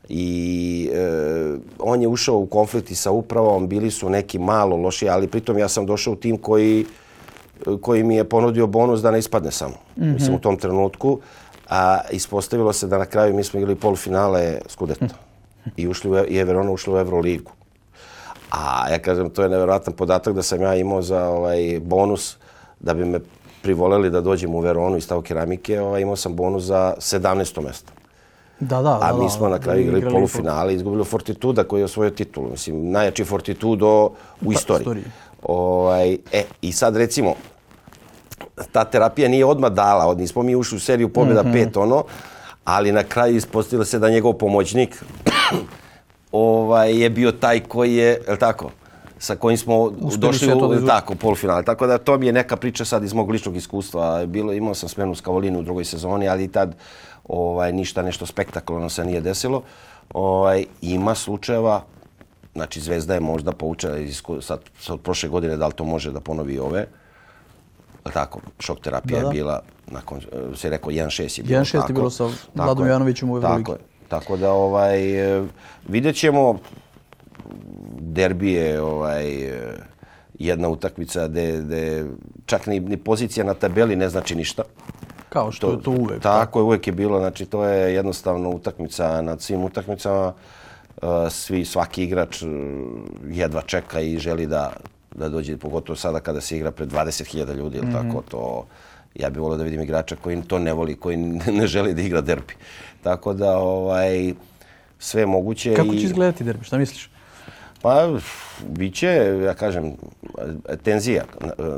I e, on je ušao u konflikti sa upravom, bili su neki malo loši, ali pritom ja sam došao u tim koji, koji mi je ponudio bonus da ne ispadne samo. Mm -hmm. Mislim, u tom trenutku. A ispostavilo se da na kraju mi smo igrali polufinale Skudeta. I ušli u, i je Verona ušla u Euroligu. A ja kažem, to je nevjerojatan podatak da sam ja imao za ovaj bonus da bi me privoleli da dođem u Veronu iz Tao keramike, ovaj, imao sam bonus za 17. mjesto. Da, da. A da, mi da, smo na da, kraju igrali igrali polufinale i izgubili Fortituda koji je osvojio titulu. Mislim, najjači Fortitudo u istoriji. istoriji. Ovaj, e, I sad recimo, ta terapija nije odmah dala, od nismo mi ušli u seriju pobjeda mm -hmm. pet ono, ali na kraju ispostavilo se da njegov pomoćnik ovaj, je bio taj koji je, je tako, sa kojim smo Uspeli došli u izvuče. tako, polufinale. Tako da to mi je neka priča sad iz mog ličnog iskustva. Bilo, imao sam smenu s Kavolinu u drugoj sezoni, ali i tad ovaj, ništa nešto spektakularno se nije desilo. Ovaj, ima slučajeva, znači Zvezda je možda poučena iz sad, sad od prošle godine, da li to može da ponovi ove. Tako, šok terapija Da, da. je bila, nakon, eh, se rekao 1-6 je bilo. 1:6 je tako. bilo sa Tako Vladom je. Jovanovićem u Euroligi. Tako je. Tako da ovaj, e, vidjet ćemo derbi je ovaj, e, jedna utakmica gde, gde čak ni, ni pozicija na tabeli ne znači ništa. Kao što je to uvek. Tako je, uvek je bilo. Znači, to je jednostavno utakmica nad svim utakmicama. E, Svi, svaki igrač e, jedva čeka i želi da, da dođe, pogotovo sada kada se igra pred 20.000 ljudi, ili tako, to... Ja bih volio da vidim igrača koji to ne voli, koji ne želi da igra derbi. Tako da, ovaj, sve je moguće. Kako i- će izgledati derbi? Šta misliš? Pa, bit će, ja kažem, tenzija.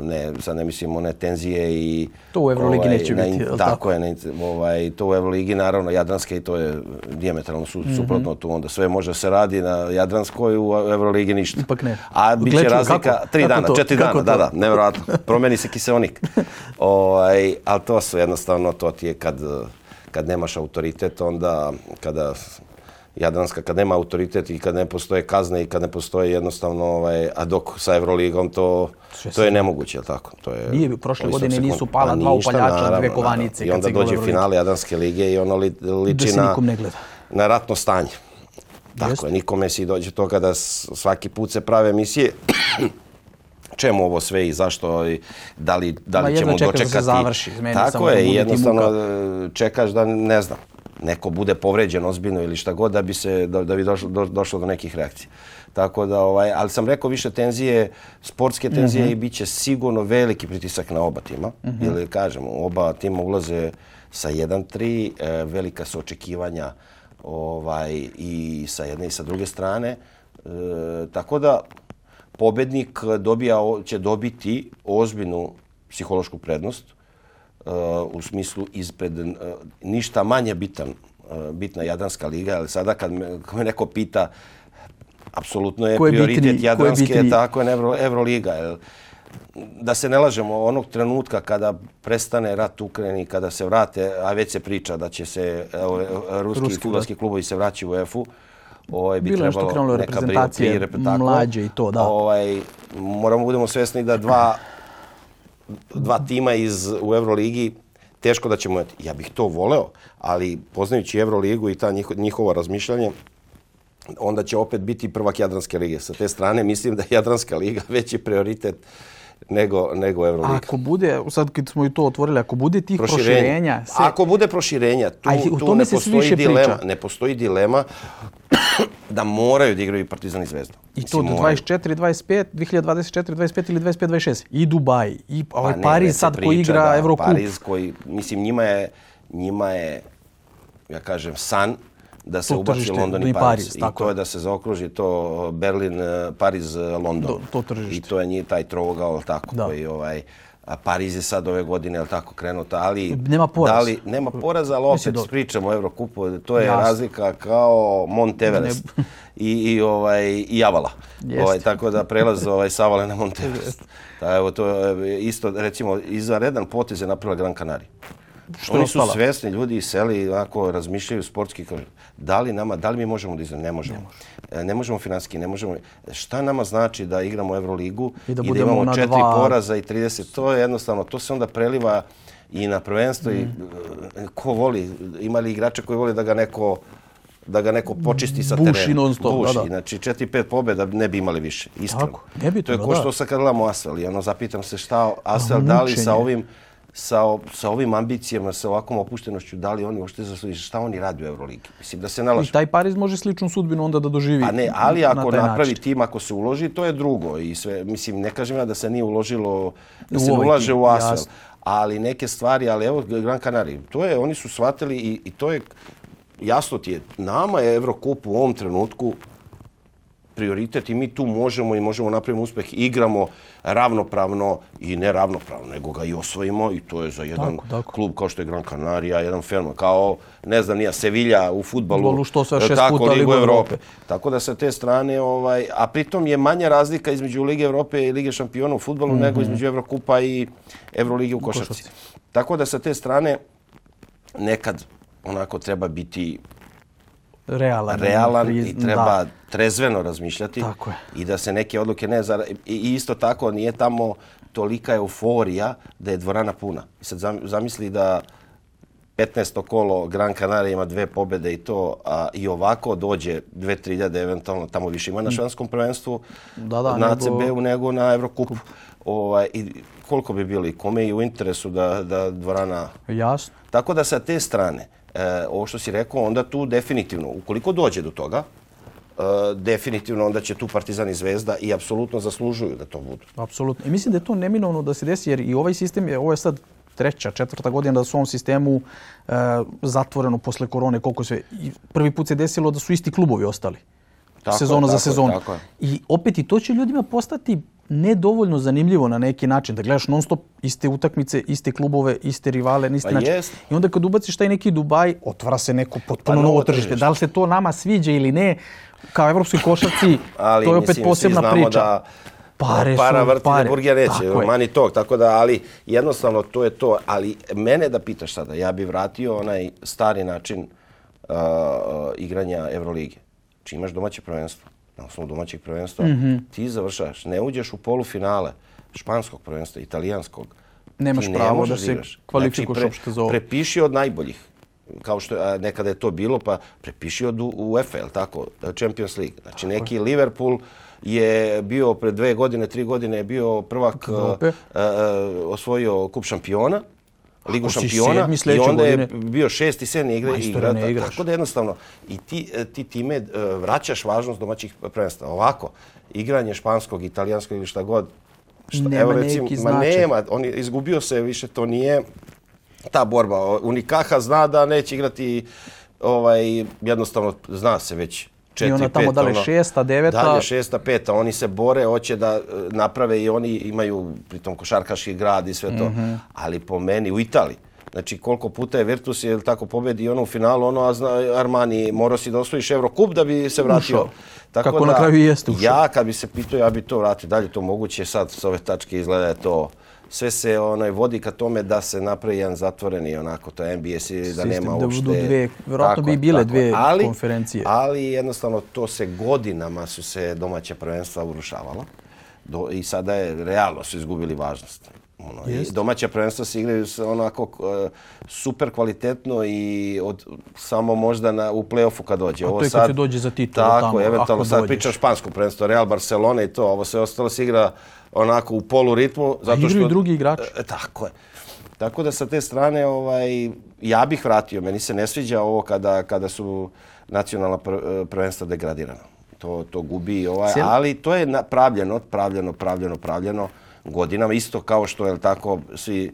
Ne, sad ne mislim one tenzije i... To u Euroligi neće na- biti, tako? tako? je, ne, ovaj, to u Euroligi, naravno, Jadranske i to je diametralno su, Mhm. suprotno tu. Onda sve može se radi na Jadranskoj, u Euroligi ništa. Ipak ne. A bit će razlika kako? tri Kako dana, to? četiri Kako dana, da, to? da, nevjerojatno. Promeni se kiseonik. ovaj, ali to su jednostavno, to ti je kad, kad nemaš autoritet, onda kada Jadranska kad nema autoritet i kad ne postoje kazne i kad ne postoje jednostavno ovaj a dok sa Evroligom to Sve to je nemoguće, je tako? To je Nije, prošle godine sekundu. nisu pala Pa dva upaljača, naravno, dve kovanice I onda dođe finale Jadranske lige i ono li, liči na nikom ne gleda. na ratno stanje. Tako je, nikome si dođe to kada s- svaki put se prave emisije čemu ovo sve i zašto i da li, da li ćemo čekaš da se dočekati. završi. Tako da je, jednostavno e, čekaš da ne znam, neko bude povređen ozbiljno ili šta god da bi se da, da bi došlo, do, došlo do nekih reakcija. Tako da ovaj, ali sam rekao više tenzije, sportske tenzije Mhm. i bit će sigurno veliki pritisak na oba tima. Mm Ili kažem, oba tima ulaze sa 1-3, e, velika su očekivanja ovaj i sa jedne i sa druge strane. E, tako da pobednik dobija, će dobiti ozbiljnu psihološku prednost. E, u smislu ispred uh, ništa manje bitan, uh, bitna Jadranska liga, ali sada kad me, kad me neko pita, apsolutno je, je prioritet bitni, Jadranske, je tako je Euro, Euroliga. Jer, da se ne lažemo, onog trenutka kada prestane rat u Ukrajini, kada se vrate, a već se priča da će se evo, ruski, ruski futbolski klubovi se vraći u EFU, ovaj, bi Bilo trebalo nešto krenulo reprezentacije, mlađe i to, da. Ovaj, moramo budemo svjesni da dva, dva tima iz, u Euroligi teško da ćemo, ja bih to voleo, ali poznajući Euroligu i ta njiho, njihovo razmišljanje, onda će opet biti prvak Jadranske lige. Sa te strane mislim da je Jadranska liga veći prioritet nego, nego Euroliga. Ako bude, sad kad smo i to otvorili, ako bude tih proširenja... proširenja se... Ako bude proširenja, tu, Aj, tu ne postoji dilema. Priča. Ne postoji dilema da moraju da igraju Partizan i Zvezda. I to do 24, 25, 2024, 25 ili 25, 26. I Dubaj, i ovaj pa Pariz sad priča, koji igra Eurocup. Pariz koji, mislim, njima je, njima je, ja kažem, san da se ubaci London i Pariz. I to je da se zaokruži to Berlin, Pariz, London. To, to I to je njih taj trogao, tako, da. koji ovaj, a Pariz je sad ove godine, ali tako, krenuto, ali... Nema poraz. Da li, nema poraza, ali opet pričamo o Evrokupu, to je Jasne. razlika kao Mont Everest i, i, ovaj, i Avala. Ovaj, tako da prelaz ovaj, s Avale na Mont Everest. Da, evo, to je isto, recimo, izvanredan potez je napravila Gran Canaria. Što Oni su svjesni ljudi i seli, onako razmišljaju sportski. Da li, nama, da li mi možemo da izdamo? Ne možemo. Ne, ne možemo finanski, ne možemo. Šta nama znači da igramo Euroligu i da, i da imamo četiri dva... poraza i 30? To je jednostavno, to se onda preliva i na prvenstvo. Mm. I, ko voli, ima li igrače koji voli da ga neko da ga neko počisti sa terena. Buši non stop, Buši. da, da. Znači, četiri, pet pobjeda ne bi imali više, iskreno. Tako, ne bi to, To je ko što sad kad gledamo Asvel, i ono, zapitam se šta Asvel, da li sa ovim, sa, sa ovim ambicijama, sa ovakvom opuštenošću, da li oni uopšte zasluži, šta oni radi u Euroligi? Mislim da se nalaže. I taj Pariz može sličnu sudbinu onda da doživi. A ne, ali ako na napravi način. tim, ako se uloži, to je drugo. I sve, mislim, ne kažem ja da se nije uložilo, da se u ulaže u Asfel. Ali neke stvari, ali evo, Gran Canaria, to je, oni su shvatili i, i to je, jasno ti je, nama je Eurocup u ovom trenutku prioritet i mi tu možemo i možemo napraviti uspeh. Igramo ravnopravno i ne ravnopravno, nego ga i osvojimo i to je za jedan tako, tako. klub kao što je Gran Canaria, jedan film kao, ne znam, nija Sevilla u futbalu. što sve šest tako, puta Ligu Evrope. Tako da sa te strane, ovaj, a pritom je manja razlika između Lige Evrope i Lige šampiona u futbalu mm -hmm. nego između Evrokupa i Evrolige u košarci. Tako da sa te strane nekad onako treba biti realan, realan i treba da. trezveno razmišljati tako je. i da se neke odluke ne zara... I isto tako nije tamo tolika euforija da je dvorana puna. I sad zamisli da 15. kolo Gran Canaria ima dve pobjede i to a, i ovako dođe 2-3 eventualno tamo više ima na švanskom prvenstvu da, da, na nego... ACB-u nego na Evrokupu. Ovaj, I koliko bi bili, kome je u interesu da, da dvorana... Jasno. Tako da sa te strane, e, ovo što si rekao, onda tu definitivno, ukoliko dođe do toga, e, definitivno onda će tu Partizan i Zvezda i apsolutno zaslužuju da to budu. Apsolutno. I mislim da je to neminovno da se desi, jer i ovaj sistem je, ovo je sad treća, četvrta godina da su u ovom sistemu e, zatvoreno posle korone, koliko sve. I prvi put se desilo da su isti klubovi ostali. Tako sezona je, za sezonu. Tako je. I opet i to će ljudima postati nedovoljno zanimljivo na neki način da gledaš non stop iste utakmice, iste klubove, iste rivale, na isti pa način. Jest. I onda kad ubaciš taj neki Dubaj, otvara se neko potpuno pa novo tržište. Da li se to nama sviđa ili ne, kao evropski košarci, ali, to je opet mislim, posebna priča. Da pare para vrti pare. burgija neće, mani tog, tako da, ali jednostavno to je to. Ali mene da pitaš sada, ja bih vratio onaj stari način uh, igranja Evrolige. Či imaš domaće prvenstvo, na osnovu domaćeg prvenstva, mm -hmm. ti završaš, ne uđeš u polufinale španskog prvenstva, italijanskog. Nemaš ne pravo da se kvalifikuješ znači, pre, za ovo. Prepiši od najboljih, kao što a, nekada je to bilo, pa prepiši od UEFA, je tako, Champions League. Znači Tako neki je. Liverpool je bio pred dve godine, tri godine je bio prvak, a, a, osvojio kup šampiona, Ligu šampiona i onda je bio šesti, sedmi igra, igra, ne igraš. Tako da jednostavno i ti, e, ti time e, vraćaš važnost domaćih prvenstva. Ovako, igranje španskog, italijanskog ili šta god, šta, nema evo, recim, neki značaj. nema, on je izgubio se, više to nije ta borba. Unikaha zna da neće igrati ovaj, jednostavno zna se već četiri, I ona tamo pet, dale ono, šesta, deveta. Dalje šesta, peta. Oni se bore, hoće da e, naprave i oni imaju pritom košarkaški grad i sve to. Mhm. Ali po meni u Italiji, Znači koliko puta je Virtus je tako pobedi ono u finalu, ono a zna, Armani morao si da osvojiš Eurocup da bi se vratio. Ušao. Kako na kraju i jeste ušao. Ja kad bi se pitao ja bi to vratio. Dalje to moguće sad s ove tačke izgleda je to sve se onaj vodi ka tome da se napravi jedan zatvoreni onako to MBS i da Sistem, nema da uopšte. budu dve- vjerojatno bi bile dve konferencije. Ali jednostavno to se godinama su se domaća prvenstva urušavala. Do, I sada je realno su izgubili važnost. Ono, i domaća prvenstva se igraju s onako e, super kvalitetno i od, samo možda na, u play-offu kad dođe. A to je kad se dođe za titulu Tako, tamo, eventualno sad dođeš. priča špansko prvenstvo, Real Barcelona i to, ovo sve ostalo se igra onako u poluritmu. Zato igraju što, drugi igrači. E, tako je. Tako da sa te strane ovaj, ja bih vratio, meni se ne sviđa ovo kada, kada su nacionalna pr- prvenstva degradirana. To, to gubi, ovaj, Cijel- ali to je napravljeno, pravljeno, pravljeno, pravljeno godinama. Isto kao što je tako svi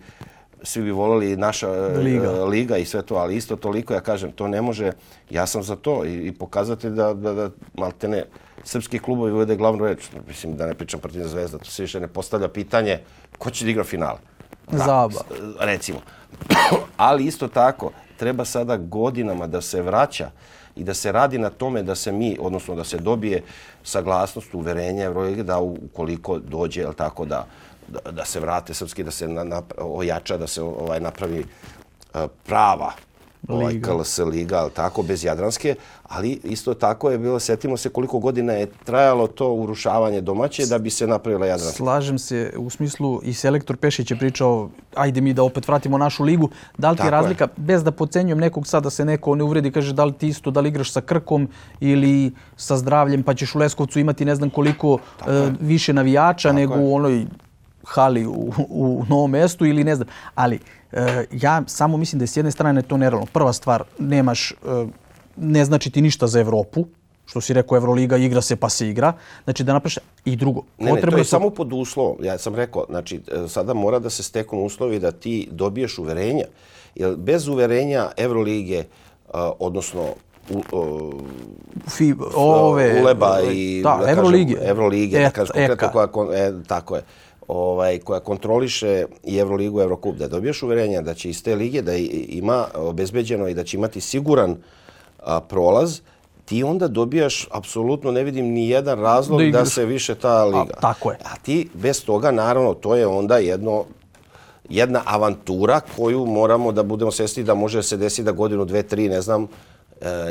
svi bi volili naša e, Liga. liga i sve to, ali isto toliko, ja kažem, to ne može, ja sam za to i, i pokazati da, da, da malte ne, srpski klubovi uvede glavnu reč, mislim da ne pričam Partizan Zvezda, to se više ne postavlja pitanje ko će da igra finale. Zaba. recimo. Ali isto tako, treba sada godinama da se vraća i da se radi na tome da se mi, odnosno da se dobije saglasnost, uverenje Eurolige da ukoliko dođe, jel tako, da, da, da se vrate srpski, da se na, na, ojača, da se ovaj napravi e, prava ovaj. KLS liga, ali tako, bez Jadranske, ali isto tako je bilo, setimo se koliko godina je trajalo to urušavanje domaće da bi se napravila Jadranska. Slažem se u smislu i selektor Pešić je pričao ajde mi da opet vratimo našu ligu. Da li ti je Tako je. razlika, bez da pocenjujem nekog sad da se neko ne uvredi, kaže da li ti isto da li igraš sa Krkom ili sa zdravljem pa ćeš u Leskovcu imati ne znam koliko e, više navijača nego je. u onoj hali u, u novom mestu ili ne znam. Ali e, ja samo mislim da je s jedne strane to nerealno. Prva stvar, nemaš, e, ne znači ti ništa za Evropu, što si rekao Evroliga igra se pa se igra. Znači da napraviš i drugo. Ne, ne, to je su- samo pod uslovom. Ja sam rekao, znači, e, sada mora da se steknu uslovi da ti dobiješ uverenja. Jer bez uverenja Evrolige, a, odnosno u, o, fi, ove, Uleba i da, da Evrolige. kažem, Evrolige, da Et- kažem konkretno koja, e, tako je, ovaj, koja kontroliše i Evroligu, Evrokup, da dobiješ uverenja da će iz te lige da ima obezbeđeno i da će imati siguran a, prolaz, ti onda dobijaš, apsolutno ne vidim ni jedan razlog Da da, se više ta liga. tako je. A ti bez toga, naravno, to je onda jedno jedna avantura koju moramo da budemo svjesni da može se desiti da godinu, dve, tri, ne znam,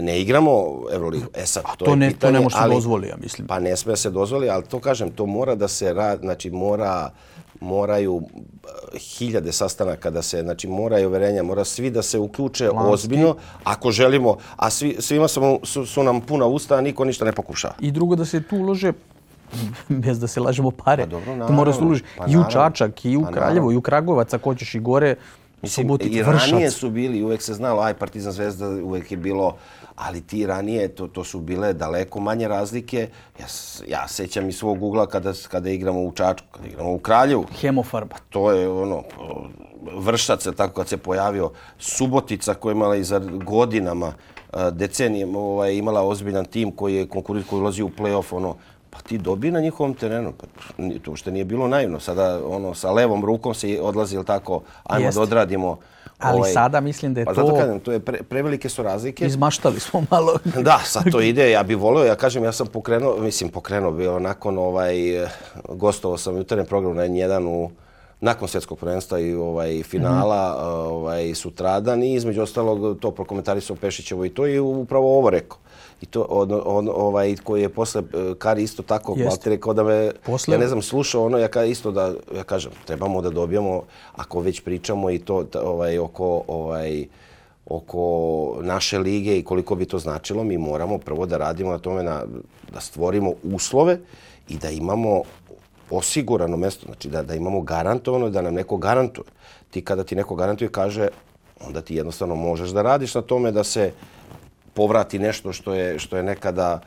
ne igramo Euroligu. E sad, to, to je ne- to pitanje, ne može se dozvoli, ja mislim. Pa ne smije se dozvoli, ali to kažem, to mora da se radi, znači mora, moraju e, hiljade sastanaka da se, znači moraju uverenja, mora svi da se uključe Planski. ozbiljno, ako želimo, a svi, svima su, su, su nam puna usta, a niko ništa ne pokušava. I drugo da se tu ulože bez da se lažemo pare. Pa dobro, tu mora naravno. se uloži Pa i u naravno. Čačak, i u Pa Kraljevo, naravno. i u Kragovac, ako hoćeš i gore, Mislim, Subotic, i ranije Vršac. su bili, uvek se znalo, aj Partizan Zvezda uvek je bilo, ali ti ranije, to, to su bile daleko manje razlike. Ja, ja sećam i svog ugla kada, kada igramo u Čačku, kada igramo u Kraljevu. Hemofarba. To je ono, Vršac, tako kad se pojavio, Subotica koja je imala i za godinama, decenijama, ovaj, imala ozbiljan tim koji je konkurit, koji ulazi u play-off, ono, pa ti dobi na njihovom terenu. Pa, to što nije bilo naivno. Sada ono, sa levom rukom se odlazi, ili tako, ajmo Jeste. da odradimo. Ali sada mislim da je pa to- zato kažem, to je pre, prevelike su razlike. Izmaštali smo malo. Da, sad to ide, ja bih volio, ja kažem, ja sam pokrenuo, mislim pokrenuo bio nakon ovaj, gostovao sam jutarnji program na N1 u nakon svjetskog prvenstva i ovaj finala Mhm. ovaj sutradan i između ostalog to prokomentarisao Pešićevo i to je upravo ovo rekao. I to on, on, ovaj koji je posle eh, Kari isto tako. Jeste. rekao da me Posle- ja ne znam slušao ono ja ka isto da ja kažem trebamo da dobijemo ako već pričamo i to ta- ovaj oko ovaj oko naše lige i koliko bi to značilo, mi moramo prvo da radimo na tome na, da stvorimo uslove i da imamo osigurano mjesto, znači da, da imamo garantovano, da nam neko garantuje. Ti kada ti neko garantuje kaže, onda ti jednostavno možeš da radiš na tome da se povrati nešto što je, što je nekada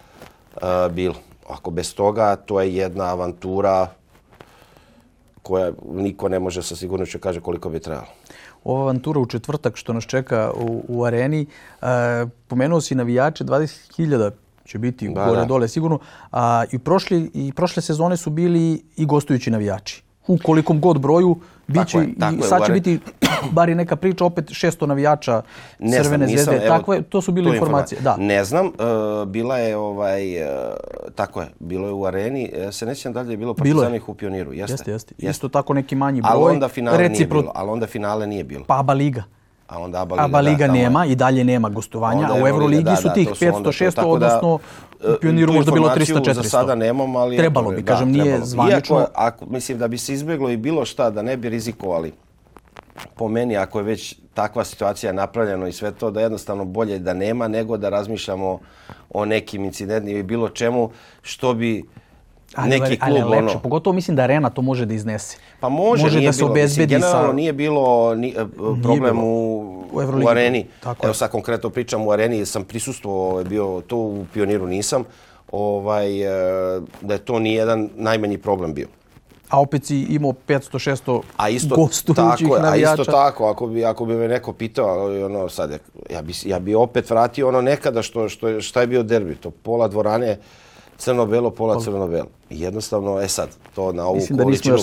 uh, bilo. Ako bez toga, to je jedna avantura koja niko ne može sa sigurnošću kaže koliko bi trebalo. Ova avantura u četvrtak što nas čeka u, u areni, e, pomenuo si navijače 20.000 će biti Da, gore da. dole sigurno. A, i, prošli, I prošle sezone su bili i gostujući navijači. U kolikom god broju, bit će, je, tako i je, sad će Are- biti, bar i neka priča, opet 600 navijača Ne Crvene znam, nisam, zvezde. evo, Takve, to su bile je informacije. Da. Ne znam, e, bila je ovaj, e, tako je, bilo je u areni, e, se nećem da li je bilo Bilo je. partizanih u pioniru, jeste? Jeste, jeste. Isto tako neki manji broj. Ali onda finale nije Recipro- bilo, ali onda finale nije bilo. Pa Aba Liga. A onda Aba Liga, Aba Liga da, tamo je. nema i dalje nema gostovanja, a u Euroligi da, su tih to su onda 500, to. 600, Tako da, odnosno u Pioniru tu možda bilo informaciju 300, 400. Za sada nemam, ali... Trebalo bi, kažem, nije trebalo zvanično. Iako, ako, mislim da bi se izbjeglo i bilo šta, da ne bi rizikovali, po meni, ako je već takva situacija napravljena i sve to, da jednostavno bolje da nema, nego da razmišljamo o nekim incidentima i bilo čemu, što bi Ali, neki ali klub, lepše, ono... pogotovo mislim da arena to može da iznese. Pa može, može nije da se bilo. obezbedi Mislim, generalno sa... nije bilo ni, e, problem bilo. u, U u areni. Tako je. Evo sad konkretno pričam u areni, sam prisustvovao, ovaj, bio to u Pioniru nisam, ovaj, e, da je to nijedan najmanji problem bio. A opet si imao 500-600 A isto gostujućih tako, je, a navijača. isto tako, ako bi, ako bi me neko pitao, ali ono, sad, je- ja bi, ja bi opet vratio ono nekada što, što je, šta je bio derbi, to pola dvorane crno-belo, pola crno-belo. Jednostavno, e sad, to na ovu Mislim količinu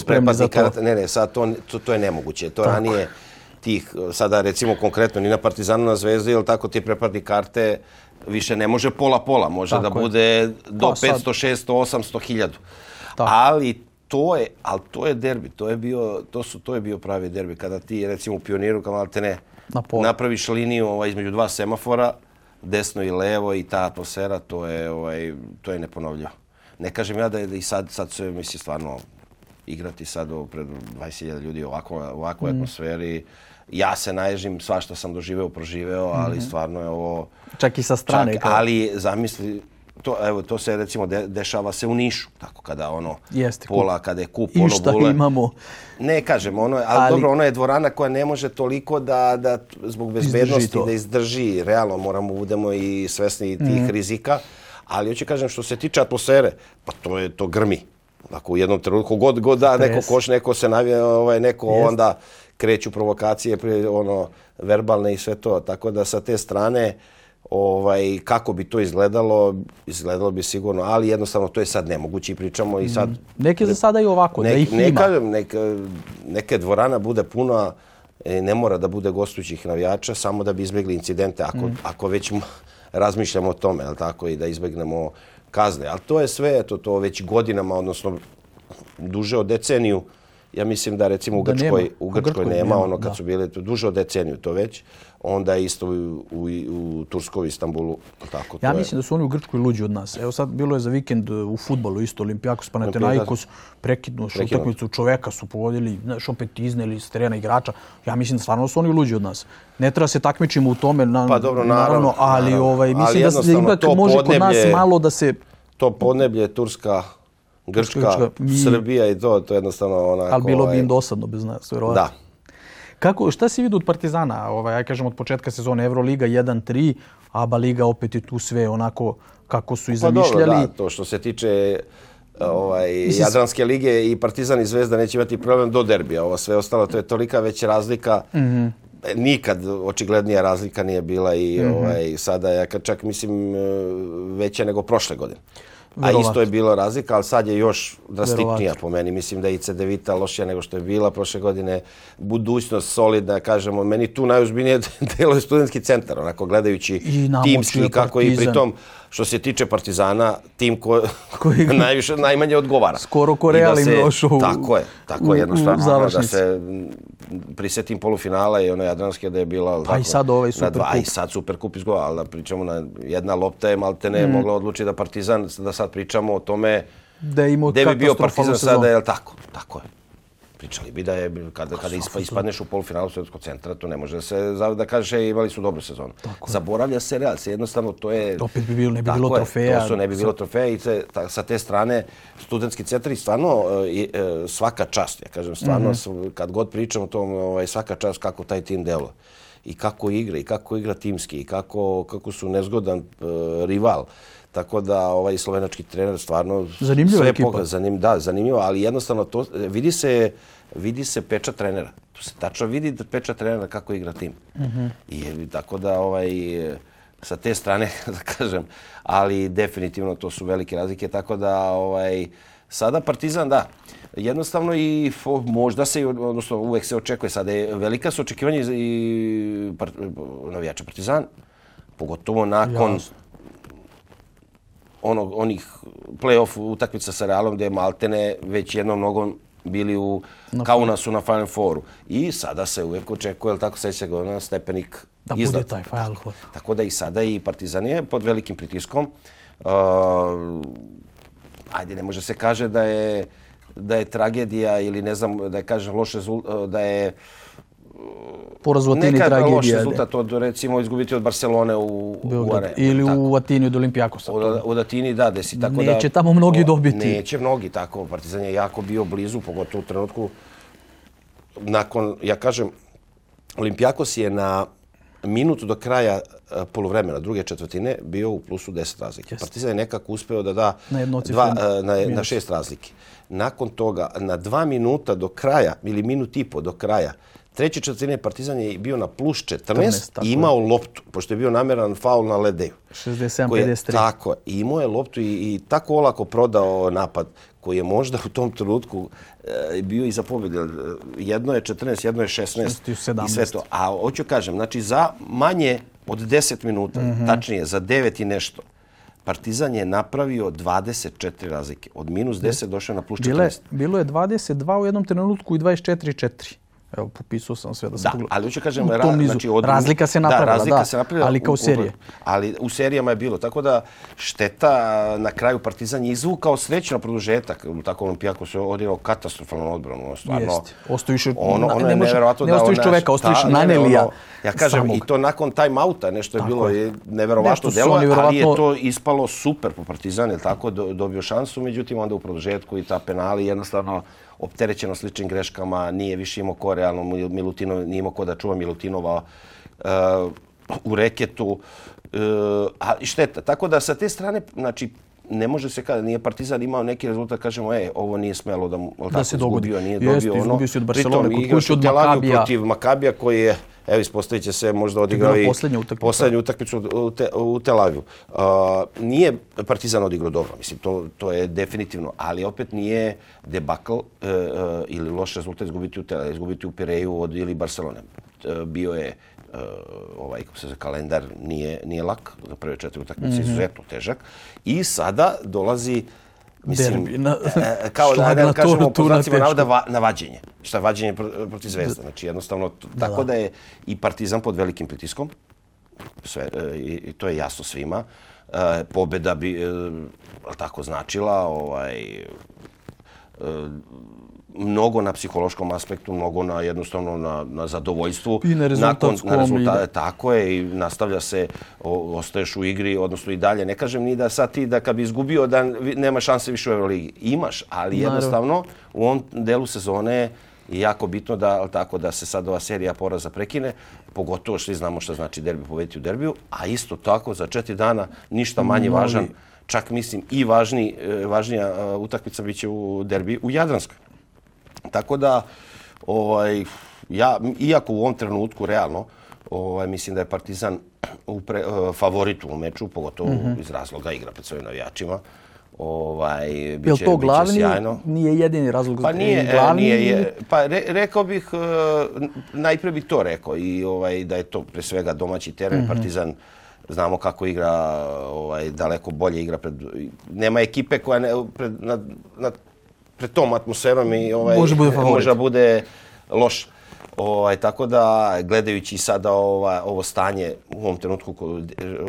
karata, ne, ne, sad to, to, to je nemoguće. To ranije tih, sada recimo konkretno, ni na Partizanu, na Zvezdi, ili tako ti prepadni karte, više ne može pola-pola, može Tako da je. bude do Pa sad- 500, 600, 800, 1000. Tako. Ali to je, ali to je derbi, to je bio, to su, to je bio pravi derbi kada ti recimo u pioniru kao te ne Na napraviš liniju ovaj između dva semafora, desno i levo i ta atmosfera, to je ovaj to je neponovljivo. Ne kažem ja da je i sad sad se misli stvarno igrati sad pred 20.000 ljudi u ovako ovakvoj Mm. atmosferi. Ja se naježim, svašta sam doživeo, proživeo, ali stvarno je ovo Čak i sa strane. Čak, kao- ali zamisli, to, evo, to se recimo de, dešava se u Nišu, tako kada ono Jeste, pola, kada je kup, ono šta bule. imamo? Ne kažem, ono, ali, Ali- dobro, ono je dvorana koja ne može toliko da, da zbog bezbednosti to. da izdrži, realno moramo budemo i svesni tih Mhm. rizika, ali hoću kažem što se tiče atmosfere, pa to je to grmi. Ako u jednom trenutku god, god da neko koš, neko se navije, ovaj, neko Jest. onda kreću provokacije, ono, verbalne i sve to. Tako da sa te strane, ovaj, kako bi to izgledalo, izgledalo bi sigurno, ali jednostavno to je sad nemoguće i pričamo i sad Neke za sada i ovako, da Nek, ih ne ima. kažem, nek, neke dvorana bude puna, e, ne mora da bude gostujućih navijača, samo da bi izbjegli incidente, ako, Mm. ako već razmišljamo o tome, jel tako, i da izbjegnemo kazne. Ali to je sve, eto, to već godinama, odnosno duže od deceniju, ja mislim da recimo u Da Grčkoj, nema. u U Grčkoj Grčkoj nema, nema, ono kad da. su bile to duže od deceniju to već, onda isto u, u, u Turskoj, Istanbulu, tako, to Ja je. mislim da su oni u Grčkoj luđi od nas. Evo sad bilo je za vikend uh, u futbolu isto Olimpijakos Panathinaikos prekidnuš Prekinuo. utakmicu čoveka su pogodili, znaš opet izneli s terena igrača. Ja mislim da stvarno su oni luđi od nas. Ne treba se takmičimo u tome na, Pa dobro, naravno, ali naravno. ovaj Ali mislim da se ipak to može kod nas malo da se to podneblje, Turska, Grčka, Grčka, mi- Srbija i to, to je jednostavno onako... ali bilo bi ovaj, im dosadno bez nas, vjerovatno. Da. Kako, šta si vidio od Partizana? Ovaj, ja kažem od početka sezone Euroliga 1-3, ABA Liga opet je tu sve onako kako su i Pa dobro, zamišljali. da, to što se tiče ovaj, Mislim, Jadranske lige i Partizan i Zvezda neće imati problem do derbija. Ovo sve ostalo, to je tolika već razlika. Mhm. E, Nikad očiglednija razlika nije bila i Mhm. ovaj, sada kad čak mislim e, veća nego prošle godine. A Verovatno. isto je bilo razlika, ali sad je još drastičnija po meni. Mislim da je i Cedevita lošija nego što je bila prošle godine. Budućnost solidna, kažemo. Meni tu najozbiljnije delo je studentski centar, onako gledajući timski kako i pritom što se tiče Partizana, tim ko, Koji- najviše, najmanje odgovara. Skoro ko I da Real im se- došao Tako je, tako je jednostavno. ono, da se m, prisetim polufinala i ono Jadranske da je bila... Pa i sad ovaj Superkup. dva, I sad Superkup izgleda, ali da pričamo na jedna lopta je malte ne Mm. mogla odlučiti da Partizan, da sad pričamo o tome Da je imao gde bi bio Partizan sada, je tako? Tako je. Pričali bi da je, kada, kada ispa, ispadneš u polufinalu Svjetskog centra, to ne može da se da kaže e, imali su dobru sezonu. Tako. Zaboravlja se Real, se jednostavno to je... Opet bi bilo- ne bi bilo je, trofeja. To su, ne bi bilo trofeja i te, ta, sa te strane studentski centri stvarno e, i, e, svaka čast, ja kažem stvarno, mm kad god pričam o tom, ovaj, svaka čast kako taj tim delo i kako igra i kako igra timski i kako, kako su nezgodan e, rival. Tako da ovaj slovenački trener stvarno Zanimljiva sve ekipa. poka- Zanim, da, zanimljivo, ali jednostavno to vidi se vidi se peča trenera. Tu se tačno vidi da peča trenera kako igra tim. I je, tako da ovaj sa te strane, da kažem, ali definitivno to su velike razlike, tako da ovaj, sada Partizan, da, jednostavno i možda se, odnosno uvek se očekuje, sada je velika su očekivanja i par, navijača Partizan, pogotovo nakon Jasno. Onog, onih play-off utakmica sa Realom gdje je Maltene već jednom nogom bili u na Kaunasu na Final Fouru. I sada se uvijek očekuje, ali tako se ga na stepenik da iznad. bude taj Final Four. Tako da i sada i Partizan je pod velikim pritiskom. Uh, ajde, ne može se kaže da je da je tragedija ili ne znam da je kaže loše da je poraz u Atini Neka tragedija. Neka loš rezultat od, recimo, izgubiti od Barcelone u, u Areni. Ili tako. u Atini od Olimpijakosa. Od, od Atini, da, desi. Tako neće da, tamo mnogi dobiti. Neće mnogi, tako. Partizan je jako bio blizu, pogotovo u trenutku. Nakon, ja kažem, Olimpijakos je na minutu do kraja e, polovremena druge četvrtine bio u plusu 10 razlike. Partizan je nekako uspeo da da na, dva, e, na, na šest razlike. Nakon toga, na dva minuta do kraja, ili minut i po do kraja, treće četvrtine Partizan je bio na plus 14, 14 i imao loptu, pošto je bio nameran faul na Ledeju. 67-53. Tako, i imao je loptu i, i tako olako prodao napad koji je možda u tom trenutku e, bio i za pobjede. Jedno je 14, jedno je 16 i sve to. A hoću kažem, znači za manje od 10 minuta, mm -hmm. tačnije za 9 i nešto, Partizan je napravio 24 razlike. Od minus 10 došao na plus 14. Bile, bilo je 22 u jednom trenutku i 24-4. Evo, popisao sam sve da sam da, ali hoću kažem, ra, znači, od, razlika se napravila, da, razlika da, se napravila, ali kao serije. Ali u serijama je bilo, tako da šteta na kraju Partizan je izvukao srećno produžetak, tako Olimpijako se odigrao katastrofalno odbranu, stvarno. Jeste, ostojiš, ono, ono ne, je nevjerovatno ne da ostojiš čoveka, ostojiš ta, Nanelija. Ono, ja kažem, samog. i to nakon time outa nešto je tako bilo je nevjerovatno delo, ali je to ispalo super po Partizan, je tako, dobio šansu, međutim onda u produžetku i ta penali jednostavno opterećeno sličnim greškama, nije više imao ko realno, Milutinov, nije imao ko da čuva Milutinova uh, u reketu. Uh, a šteta. Tako da sa te strane, znači, ne može se kada nije Partizan imao neki rezultat, kažemo, e, ovo nije smelo da, da tako, se dogodi. Izgubio, nije Jeste, dobio ono. Jeste, od Barcelona, kod kuće od Makabija. Protiv Makabija koji je, evo, ispostavit će se možda odigrao i posljednju utakmicu u, te, u Tel Avivu. Uh, nije Partizan odigrao dobro, mislim, to, to je definitivno, ali opet nije debakl uh, uh, ili loš rezultat izgubiti u, Tel, izgubiti u Pireju od ili Barcelone. Uh, bio je uh, ovaj kako se kalendar nije nije lak za prve četiri utakmice mm -hmm. izuzetno težak. I sada dolazi mislim Derbi, na, e, kao da ne kažemo po znacima navoda va, na vađenje šta vađenje protiv Zvezda znači jednostavno da, tako da je i Partizan pod velikim pritiskom. Sve e, i to je jasno svima. E, pobeda bi e, tako značila ovaj mnogo na psihološkom aspektu, mnogo na jednostavno na, na zadovoljstvu. I na rezultatskom. Na rezultate, tako je i nastavlja se, o, ostaješ u igri, odnosno i dalje. Ne kažem ni da sad ti da kad bi izgubio da nema šanse više u Euroligi. Imaš, ali jednostavno u ovom delu sezone je jako bitno da tako da se sad ova serija poraza prekine, pogotovo što znamo što znači derbi pobediti u derbiju, a isto tako za četiri dana ništa manje važan, čak mislim i važni, e, važnija utakmica biće u derbi u Jadranskoj. Tako da, ovaj, ja, iako u ovom trenutku, realno, ovaj, mislim da je Partizan u pre, uh, favoritu u meču, pogotovo mm -hmm. iz razloga igra pred svojim navijačima. Ovaj, biće, je to glavni, sjajno. nije jedini razlog pa nije, glavni? Nije, je, pa re, rekao bih, uh, najpre bih to rekao, i ovaj, da je to pre svega domaći teren. Mm -hmm. Partizan znamo kako igra, ovaj, daleko bolje igra pred... Nema ekipe koja ne, pred, na, na pred tom atmosferom i ovaj, može bude, može bude loš. Ovaj, tako da, gledajući sada ova, ovo stanje u ovom trenutku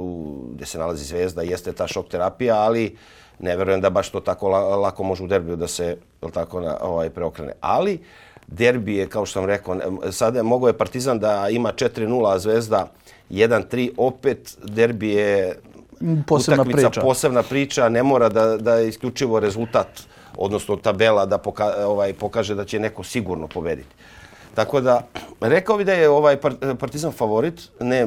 u, gdje se nalazi zvezda, jeste ta šok terapija, ali ne verujem da baš to tako lako može u derbiju da se tako, na, ovaj, preokrene. Ali, derbi je, kao što sam rekao, sada mogo je Partizan da ima 4-0, a Zvezda 1-3. Opet, derbi je posebna utakmica, priča. posebna priča. Ne mora da, da je isključivo rezultat odnosno tabela da poka, ovaj, pokaže da će neko sigurno pobediti. Tako da, rekao bi da je ovaj Partizan favorit, ne,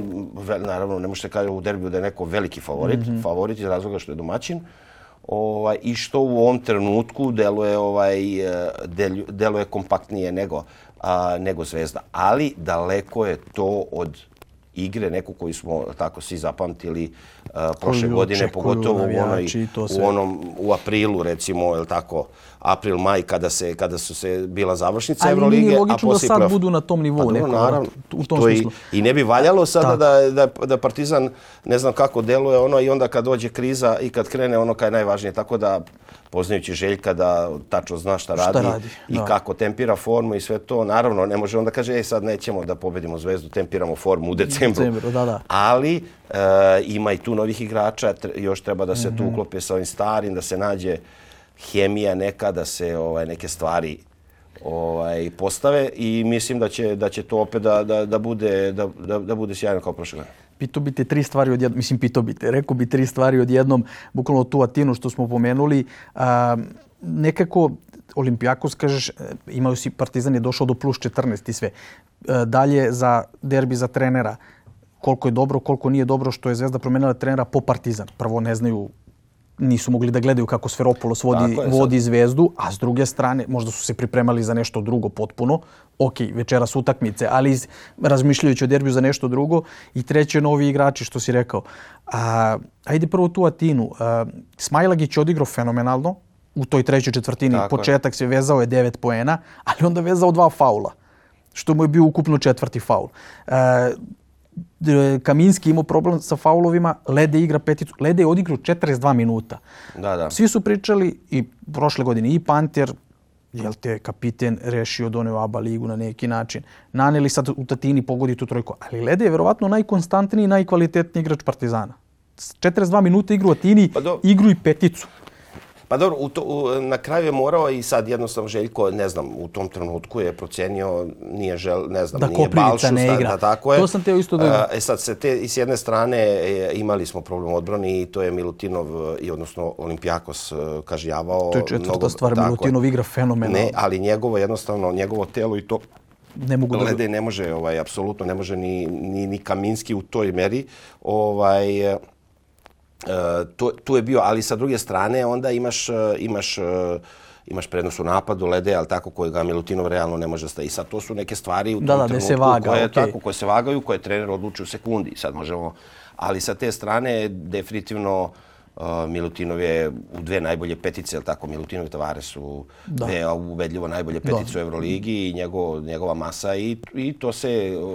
naravno, ne možete kaži u derbiju da je neko veliki favorit, mm -hmm. favorit iz razloga što je domaćin, ovaj, i što u ovom trenutku deluje, ovaj, deluje kompaktnije nego, a, nego Zvezda. Ali daleko je to od igre, neku koju smo tako svi zapamtili uh, prošle godine, pogotovo u, onoj, u onom u aprilu recimo, je tako, april, maj, kada, se, kada su se bila završnica Ali Evrolige, nije a logično da poslije sad budu na tom nivou. Pa neko, naravno. U tom To i- smislu. I ne bi valjalo sada da, da, da Partizan ne znam kako deluje ono i onda kad dođe kriza i kad krene ono kaj je najvažnije. Tako da poznajući Željka da tačno zna šta radi, radi, i da. kako tempira formu i sve to. Naravno, ne može onda kaže, ej sad nećemo da pobedimo Zvezdu, tempiramo formu u decembru. decembru, da, da. Ali e, ima i tu novih igrača, još treba da se tu Mhm. uklope sa ovim starim, da se nađe hemija neka, da se ovaj, neke stvari ovaj postave i mislim da će da će to opet da, da, da bude da, da, da bude sjajno kao prošle godine. Pitao bi te tri stvari odjednom, mislim pitao bi te, rekao bi tri stvari odjednom, bukvalno tu Atinu što smo pomenuli. A, nekako Olimpijakos, kažeš, e, imaju si, Partizan je došao do plus 14 i sve. A, dalje za derbi za trenera, koliko je dobro, koliko nije dobro što je Zvezda promenila trenera po Partizan. Prvo ne znaju nisu mogli da gledaju kako Sferopolos vodi, je, sad. vodi zvezdu, a s druge strane možda su se pripremali za nešto drugo potpuno. Ok, večeras utakmice, ali iz, razmišljajući o derbiju za nešto drugo. I treće, novi igrači, što si rekao. A, ajde prvo tu Atinu. A, Smajlagić je odigrao fenomenalno u toj trećoj četvrtini. Tako je. Početak se vezao je 9 poena, ali onda vezao dva faula što mu je bio ukupno četvrti faul. E, d- Kaminski imao problem sa faulovima, Lede igra peticu. Lede je odigrao 42 minuta. Da, da. Svi su pričali i prošle godine i Panter, jel te kapiten rešio doneo ABA ligu na neki način. Naneli sad u Tatini pogodi tu trojku. Ali Lede je verovatno najkonstantniji i najkvalitetniji igrač Partizana. S 42 minuta igru u Atini, Pa do- igru i peticu. Pa dobro, u to, u, na kraju je morao i sad jednostavno Željko, ne znam, u tom trenutku je procenio, nije žel, ne znam, Da nije Balšus, ne da- igra. Da, tako je. To sam teo isto da- E, sad se te, i s jedne strane e, imali smo problem odbrani i to je Milutinov, e, i odnosno Olimpijakos e, kažnjavao. To je četvrta mnogo- stvar, tako. Milutinov igra fenomenalno. Ne, ali njegovo jednostavno, njegovo telo i to ne mogu da... Ne može, ovaj, apsolutno ne može ni, ni, ni Kaminski u toj meri. Ovaj, e, tu, tu je bio, ali sa druge strane onda imaš, e, imaš, e, imaš prednost u napadu, Lede, ali tako kojega Milutinov realno ne može staviti. I sad to su neke stvari u tom Da, da, gde se trenutku vaga, koje, okej. tako, koje se vagaju, koje trener odluči u sekundi. Sad možemo, ali sa te strane definitivno Uh, Milutinov je u dve najbolje petice, jel tako? Milutinov i Tavares su dve ubedljivo najbolje petice u Euroligi i njegov, njegova masa i, i to se,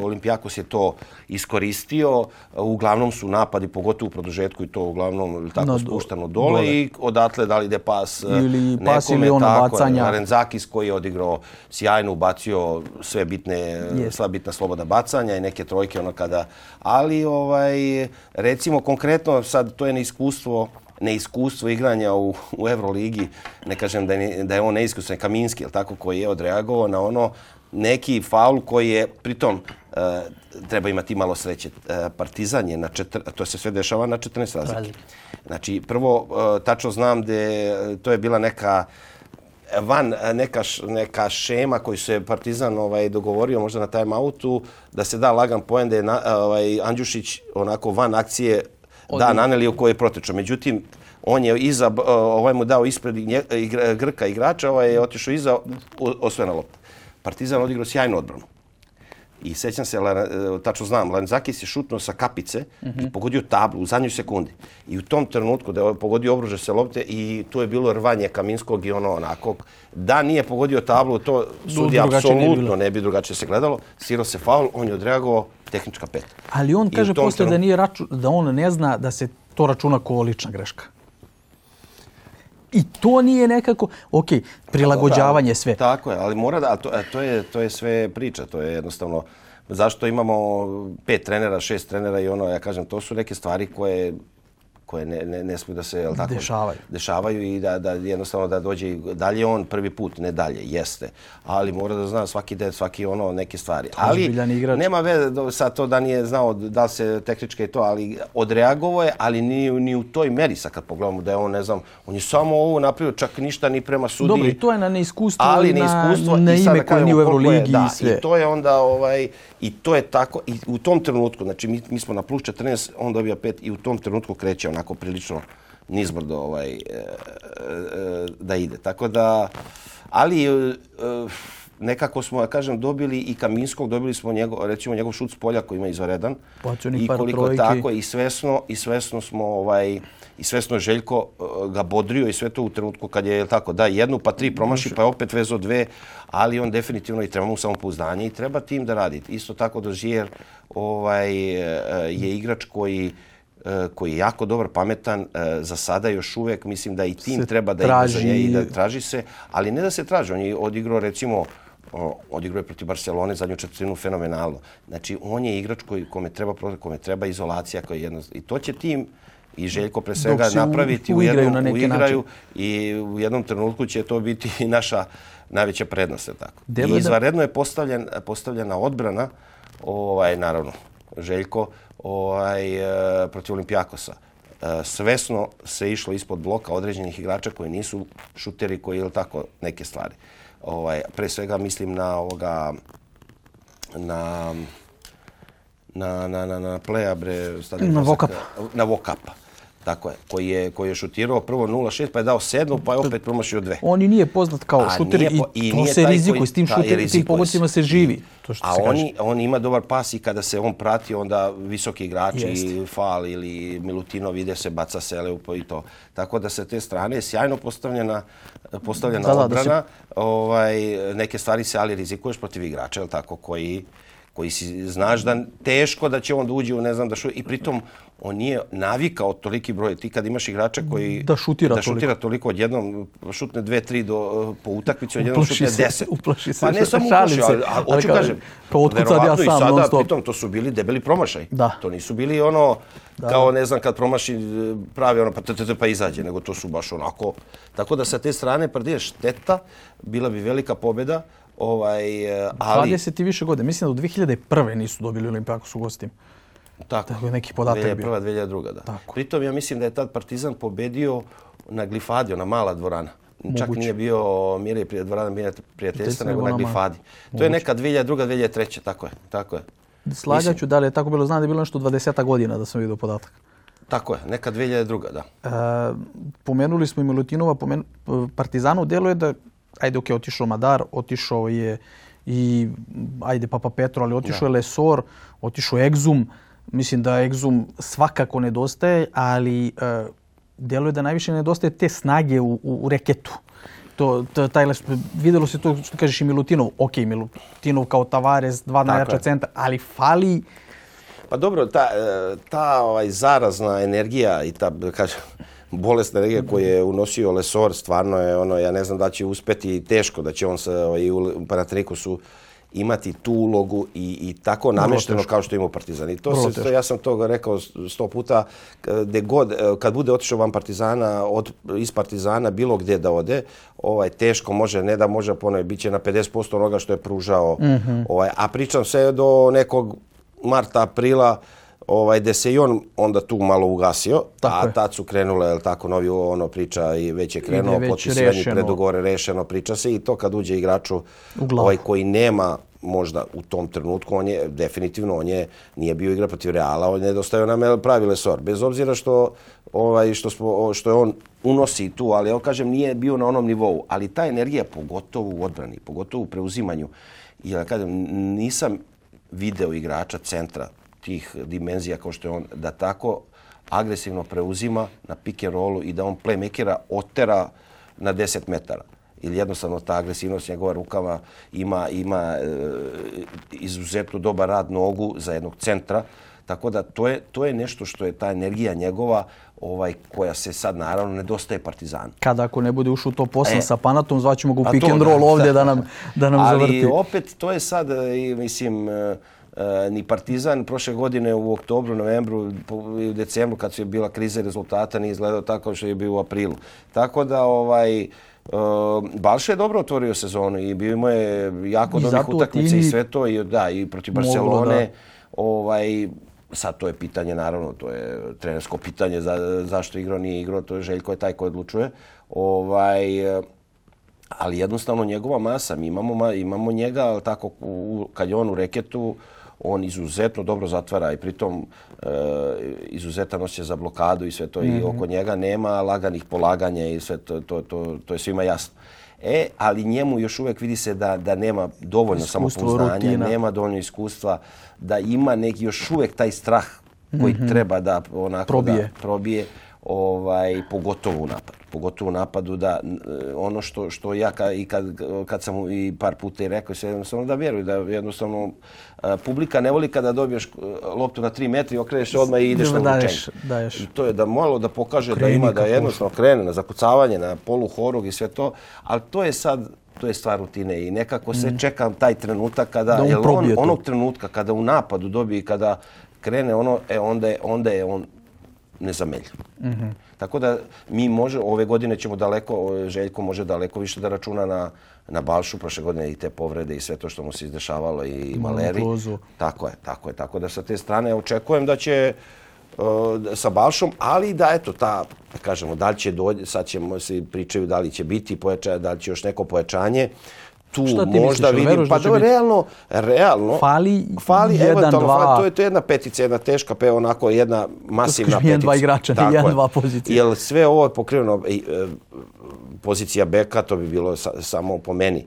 Olimpijakos je to iskoristio. Uglavnom su napadi, pogotovo u produžetku i to uglavnom tako Na do- spuštano dole, dole. i odatle da li ide pas eh, Ili pas nekome, ili ono tako je. bacanja. Renzakis koji je odigrao sjajno, ubacio sve bitne, Jest. sva bitna sloboda bacanja i neke trojke ono kada, ali ovaj recimo konkretno sad to je neiskustvo neiskustvo igranja u, u Euroligi, ne kažem da je, da je on neiskusan, Kaminski, jel tako, koji je odreagovao na ono neki faul koji je, pritom, e, treba imati malo sreće. E, Partizan je na četr, to se sve dešava na 14 razlike. Znači, prvo, e, tačno znam da to je bila neka van neka, š- neka šema koju se Partizan ovaj dogovorio možda na time outu da se da lagan poen da je na, ovaj Andjušić onako van akcije da Naneliju koji je protečao. Međutim, on je iza, ovaj mu dao ispred nje, igra, Grka igrača, ovaj je otišao iza, osvojena lopta. Partizan odigrao sjajnu odbranu. I sećam se, e, tačno znam, Lanzakis je šutnuo sa kapice i pogodio tablu u zadnjoj sekundi. I u tom trenutku da je pogodio obruže se lopte i tu je bilo rvanje Kaminskog i ono onako. Da nije pogodio tablu, to nije apsolutno ne bi drugačije se gledalo. Sirao se faul, on je odreagovao tehnička peta. Ali on I kaže posle da nije račun, da on ne zna da se to računa kao lična greška. I to nije nekako, ok, prilagođavanje sve. Tako je, ali mora da, a to, a to, je, to je sve priča, to je jednostavno, zašto imamo pet trenera, šest trenera i ono, ja kažem, to su neke stvari koje koje ne, ne, ne smiju da se jel tako, Dešavaju. dešavaju i da, da jednostavno da dođe dalje on prvi put, ne dalje, jeste. Ali mora da zna svaki det, svaki ono neke stvari. Ali ozbiljan igrač. nema veze sad to da nije znao da se tehničke i to, ali odreagovao je, ali ni, ni u toj meri sad kad pogledamo da je on, ne znam, on je samo ovo napravio, čak ništa ni prema sudiji. Dobro, i to je na neiskustvo ali na, neiskustvo na sad ime koje nije u je- Euroligi da, i sve. I to je onda ovaj i to je tako i u tom trenutku, znači mi, mi smo na plus 14, on dobija 5 i u tom trenutku kreće onako prilično nizbrdo ovaj e, e, e da ide. Tako da ali e, e, nekako smo, ja kažem, dobili i Kaminskog, dobili smo njegov, recimo njegov šut s polja koji ima izvaredan. I koliko trojki. tako, i svesno, i svesno smo, ovaj, i svesno Željko uh, ga bodrio i sve to u trenutku kad je, tako, da jednu pa tri promaši, pa je opet vezo dve, ali on definitivno i treba mu samopouzdanje i treba tim da radi. Isto tako Dozier ovaj, eh, je igrač koji eh, koji je jako dobar, pametan, eh, za sada još uvek, mislim da i tim Se treba da traži- i da traži se, ali ne da se traži, on je odigrao recimo o, odigrao je protiv Barcelone zadnju četvrtinu fenomenalno. Znači, on je igrač koji, kome treba, kome treba izolacija, koji je jedno, i to će tim i Željko pre svega se u- napraviti u, uigraju jednom, na uigraju i u jednom trenutku će to biti i naša najveća prednost. Tako. Deluje I izvanredno je postavljen, postavljena odbrana, ovaj, naravno, Željko ovaj, e, protiv Olimpijakosa. E, Svesno se išlo ispod bloka određenih igrača koji nisu šuteri, koji ili tako neke stvari. Ovaj, pre svega mislim na ovoga na na na na na playa bre stadion Na. Vokapa. na Vokapa. Tako je, koji je koji je šutirao prvo 0-6 pa je dao sedmu pa je opet promašio dve. On i nije poznat kao A šuter i, po- i to nije se rizikuje, koji- s tim taj šuter, tim pogodcima se živi. To što A se kaže. oni, on ima dobar pas i kada se on prati, onda visoki igrači. Fal ili Milutinov ide se, baca se Leupo i to. Tako da sa te strane je sjajno postavljena, postavljena Da, da, da se- ovaj, neke stvari se ali rizikuješ protiv igrača, tako, koji koji si znaš da teško da će on da uđe u ne znam da što i pritom on nije navikao toliki broj ti kad imaš igrača koji Da šutira da šutira toliko odjednom šutne 2 3 do po utakmici odjednom Uplaši šutne se, 10 uplaši se, pa ne samo uplaši se. ali Ali hoću kažem pa otkud sad ja sam, non sada stop? pritom to su bili debeli promašaj Da. to nisu bili ono kao ne znam kad promaši e, pravi ono pa t, t, t, pa izađe nego to su baš onako tako da sa te strane prdije šteta bila bi velika pobjeda ovaj e, ali 20 i više godine. Mislim da u 2001. nisu dobili Olimpijakos u gostima. Tako, Tako je neki podatak bio. Prva, 2002. Da. Tako. Pritom ja mislim da je tad Partizan pobedio na Glifadi, ona mala dvorana. Čak Moguće. nije bio Mirje prije dvorana prijateljstva, nego na na. Glifadi. To je neka 2002. 2003. Tako je, tako je. Slagaću da li je tako bilo, znam da je bilo nešto 20 godina da sam vidio podatak. Tako je, neka 2002. da. E, pomenuli smo i Milutinova, pomen, Partizanu deluje da, ajde ok, otišao Madar, otišao je i, ajde Papa Petro, ali otišao je Lesor, otišao je Exum. Mislim da Exum svakako nedostaje, ali e, deluje da najviše nedostaje te snage u, u, u reketu. To, to, taj, videlo se to što kažeš i Milutinov. Ok, Milutinov kao Tavares, dva najjača centra, ali fali Pa dobro, ta, e, ta ovaj, zarazna energija i ta, kažem, bolesna energija koju je unosio Lesor, stvarno je ono, ja ne znam da će uspeti teško, da će on sa, ovaj, u Panatrikusu imati tu ulogu i, i tako namešteno teško. kao što ima Partizan. I to se, to, ja sam to rekao sto puta, gde god, e, kad bude otišao van Partizana, od, iz Partizana, bilo gdje da ode, ovaj, teško može, ne da može ponovi, bit će na 50% onoga što je pružao. Mhm. ovaj, a pričam sve do nekog marta, aprila, ovaj, gde se i on onda tu malo ugasio, Tako a je. tad su krenule, jel tako, novi ono priča i već je krenuo, potpisivanje rešeno. predugovore, rešeno, priča se i to kad uđe igraču ovaj, koji nema možda u tom trenutku, on je definitivno, on je, nije bio igra protiv Reala, on je nedostajao nam jel, pravi lesor. Bez obzira što, ovaj, što, smo, što je on unosi tu, ali ja kažem nije bio na onom nivou. Ali ta energija, pogotovo u odbrani, pogotovo u preuzimanju, ja kažem, nisam video igrača centra tih dimenzija kao što je on, da tako agresivno preuzima na pick and rollu i da on playmakera otera na 10 metara. Ili jednostavno ta agresivnost njegova rukava ima, ima e, izuzetno dobar rad nogu za jednog centra. Tako da to je, to je nešto što je ta energija njegova ovaj koja se sad naravno nedostaje Partizanu. kada ako ne bude ušao top 8 E. sa Panatom, zvaćemo ga u pick to, and roll ovdje da. nam, da nam Ali zavrti. opet to je sad, e, mislim, e, ni Partizan prošle godine u oktobru, novembru i u decembru kad su je bila kriza rezultata nije izgledao tako što je bio u aprilu. Tako da ovaj Uh, Balša je dobro otvorio sezonu i bio mu je jako I dobrih utakmica i sve to i da i protiv Barcelone. da- Ovaj sad to je pitanje naravno, to je trenersko pitanje za, zašto igrao nije igrao, to je Željko je taj koji odlučuje. Ovaj e, ali jednostavno njegova masa, mi imamo, ma- imamo njega, ali tako, u, kad je on u reketu, on izuzetno dobro zatvara i pritom e, izuzetan osjećaj za blokadu i sve to i oko njega nema laganih polaganja i sve to, to, to, to je svima jasno. E, ali njemu još uvijek vidi se da, da nema dovoljno Iskustvo, samopouzdanja, rutina. nema dovoljno iskustva, da ima neki još uvijek taj strah koji treba da onako Probije. da probije ovaj pogotovo u napadu. Pogotovo u napadu da n- ono što što ja ka, i kad kad sam i par puta i rekao se jednostavno da vjeruj da jednostavno a, publika ne voli kada dobiješ a, loptu na 3 metra i okreneš se odmah i ideš Da na. I to je da malo da pokaže Kreni da ima da jednostavno krene na zakucavanje, na polu horog i sve to, ali to je sad to je stvar rutine i nekako se čekam taj trenutak kada Mm. Da on on, onog trenutka kada u napadu dobije kada krene ono e onda je onda je on nezameljiv. Mhm. Tako da mi može ove godine ćemo daleko Željko može daleko više da računa na na Balšu prošle godine i te povrede i sve to što mu se izdešavalo i Maleri. Tako je, tako je. Tako da sa te strane očekujem da će uh, sa Balšom, ali da eto ta, kažemo, da li će dođe, sad ćemo se pričaju da li će biti pojačanje, da li će još neko pojačanje. Tu Šta ti možda misliš, vidim, pa da da, biti? realno, realno, Fali fali jedan, eventualno, dva. fali, to je to je jedna petica, jedna teška, pe onako jedna masivna kažem, jedan, petica. dva igrača, Tako jedan, je. dva pozicije. Jer sve ovo je pokriveno, i, e, pozicija beka, to bi bilo sa, samo po meni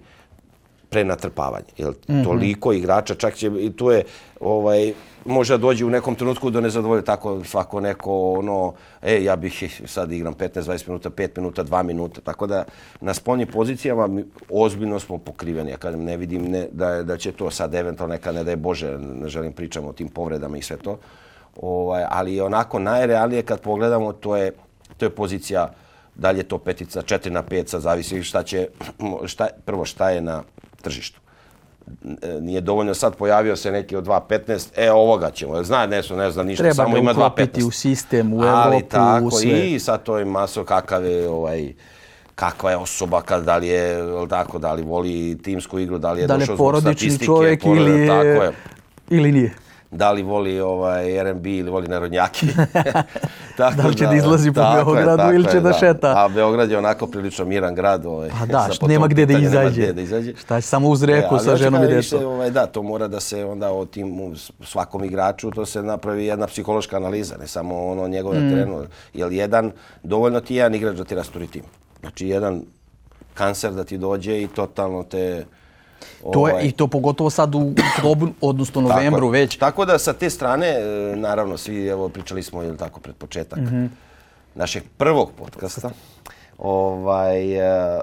prenatrpavanje. Jel, Mhm. toliko igrača, čak će i tu je ovaj možda dođe u nekom trenutku do nezadovolje tako svako neko ono e ja bih sad igram 15 20 minuta, 5 minuta, 2 minuta. Tako da na spoljnim pozicijama mi ozbiljno smo pokriveni. Ja kažem ne vidim ne, da da će to sad eventualno neka ne da je bože, ne želim pričamo o tim povredama i sve to. Ovaj ali onako najrealnije kad pogledamo to je to je pozicija dalje to petica 4 na 5, sad zavisi šta će šta prvo šta je na tržištu nije dovoljno sad pojavio se neki od 2.15, e ovoga ćemo, zna ne, ne zna ništa, Treba samo ga ima uklopiti 2.15. u sistem, u Ali Evropu, tako, u sve. i sad to je maso kakav je, ovaj, kakva je osoba, kad, da li je, tako, da li voli timsku igru, da li je Da li došao je zbog porodični statistike, čovjek porod- ili je, Tako je ili nije. Da li voli ovaj R&B ili voli narodnjaki. tako Da li će da izlazi po je, Beogradu ili će je, da šeta? A Beograd je onako prilično miran grad. Ovaj, Pa da, što nema gdje da pitanju, nema izađe. gdje da izađe. Šta će samo uz reku ali sa ženom i djecom. Ovaj, da, to mora da se onda o tim svakom igraču, to se napravi jedna psihološka analiza, ne samo ono njegove mm. terenu. Jer jedan, dovoljno ti je jedan igrač da ti rasturi tim. Znači jedan kancer da ti dođe i totalno te... To je, ovaj, I to pogotovo sad u oktobru, odnosno novembru tako, već. Tako da sa te strane, e, naravno, svi, evo, pričali smo, ili tako, pred početak Mhm. našeg prvog podcasta, ovaj, e,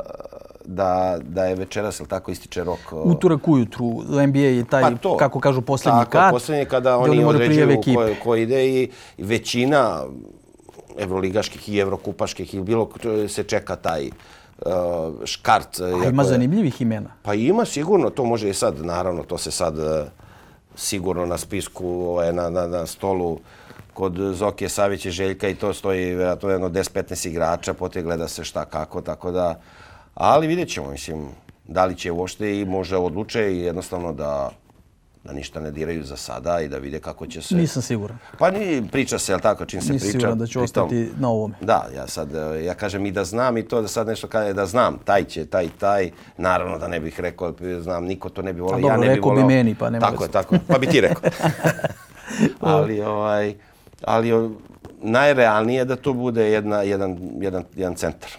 da, da je večeras, ili tako, ističe rok. e, Utorak ujutru, NBA je taj, Pa to. kako kažu, posljednji Tako, kat. posljednji kada oni prijave određuju ko, ko ide i većina evroligaških i evrokupaških i bilo se čeka taj škart. A iako ima zanimljivih imena. Pa ima sigurno, to može i sad, naravno, to se sad e, sigurno na spisku, ovaj, na, na, na stolu kod Zokije Savića i Željka i to stoji vjerojatno jedno 10-15 igrača, pote gleda se šta kako, tako da, ali vidjet ćemo, mislim, da li će uopšte i može odluče i jednostavno da da ništa ne diraju za sada i da vide kako će se... Nisam siguran. Pa ni priča se, jel tako, čim se Nisam priča. siguran da će pritom- ostati na ovome. Da, ja sad, e, ja kažem i da znam i to da sad nešto kaže da znam, taj će, taj, taj, naravno da ne bih rekao, znam, niko to ne bi volio, ja dobro, ne bih rekao bi volio. meni, pa nema Tako je, tako je, pa bi ti rekao. ali, ovaj, ali najrealnije je da to bude jedna, jedan, jedan, jedan centar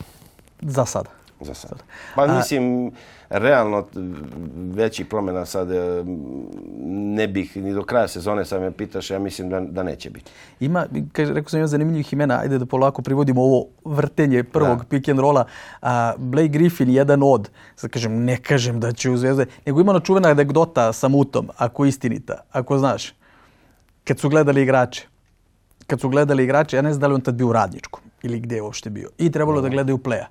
Za sada. Za sad. Pa mislim, realno većih promjena sad e, ne bih ni do kraja sezone, sad me pitaš, ja mislim da, da neće biti. Ima, kaže, rekao sam ima zanimljivih imena, ajde da polako privodimo ovo vrtenje prvog Da. pick and rolla. A, Blake Griffin, jedan od, sad kažem, ne kažem da će u Zvezde, nego ima ona čuvena anegdota sa Mutom, ako istinita, ako znaš, kad su gledali igrače, kad su gledali igrače, ja ne znam da li on tad bio u radničkom ili gdje je uopšte bio. I trebalo da gledaju pleja.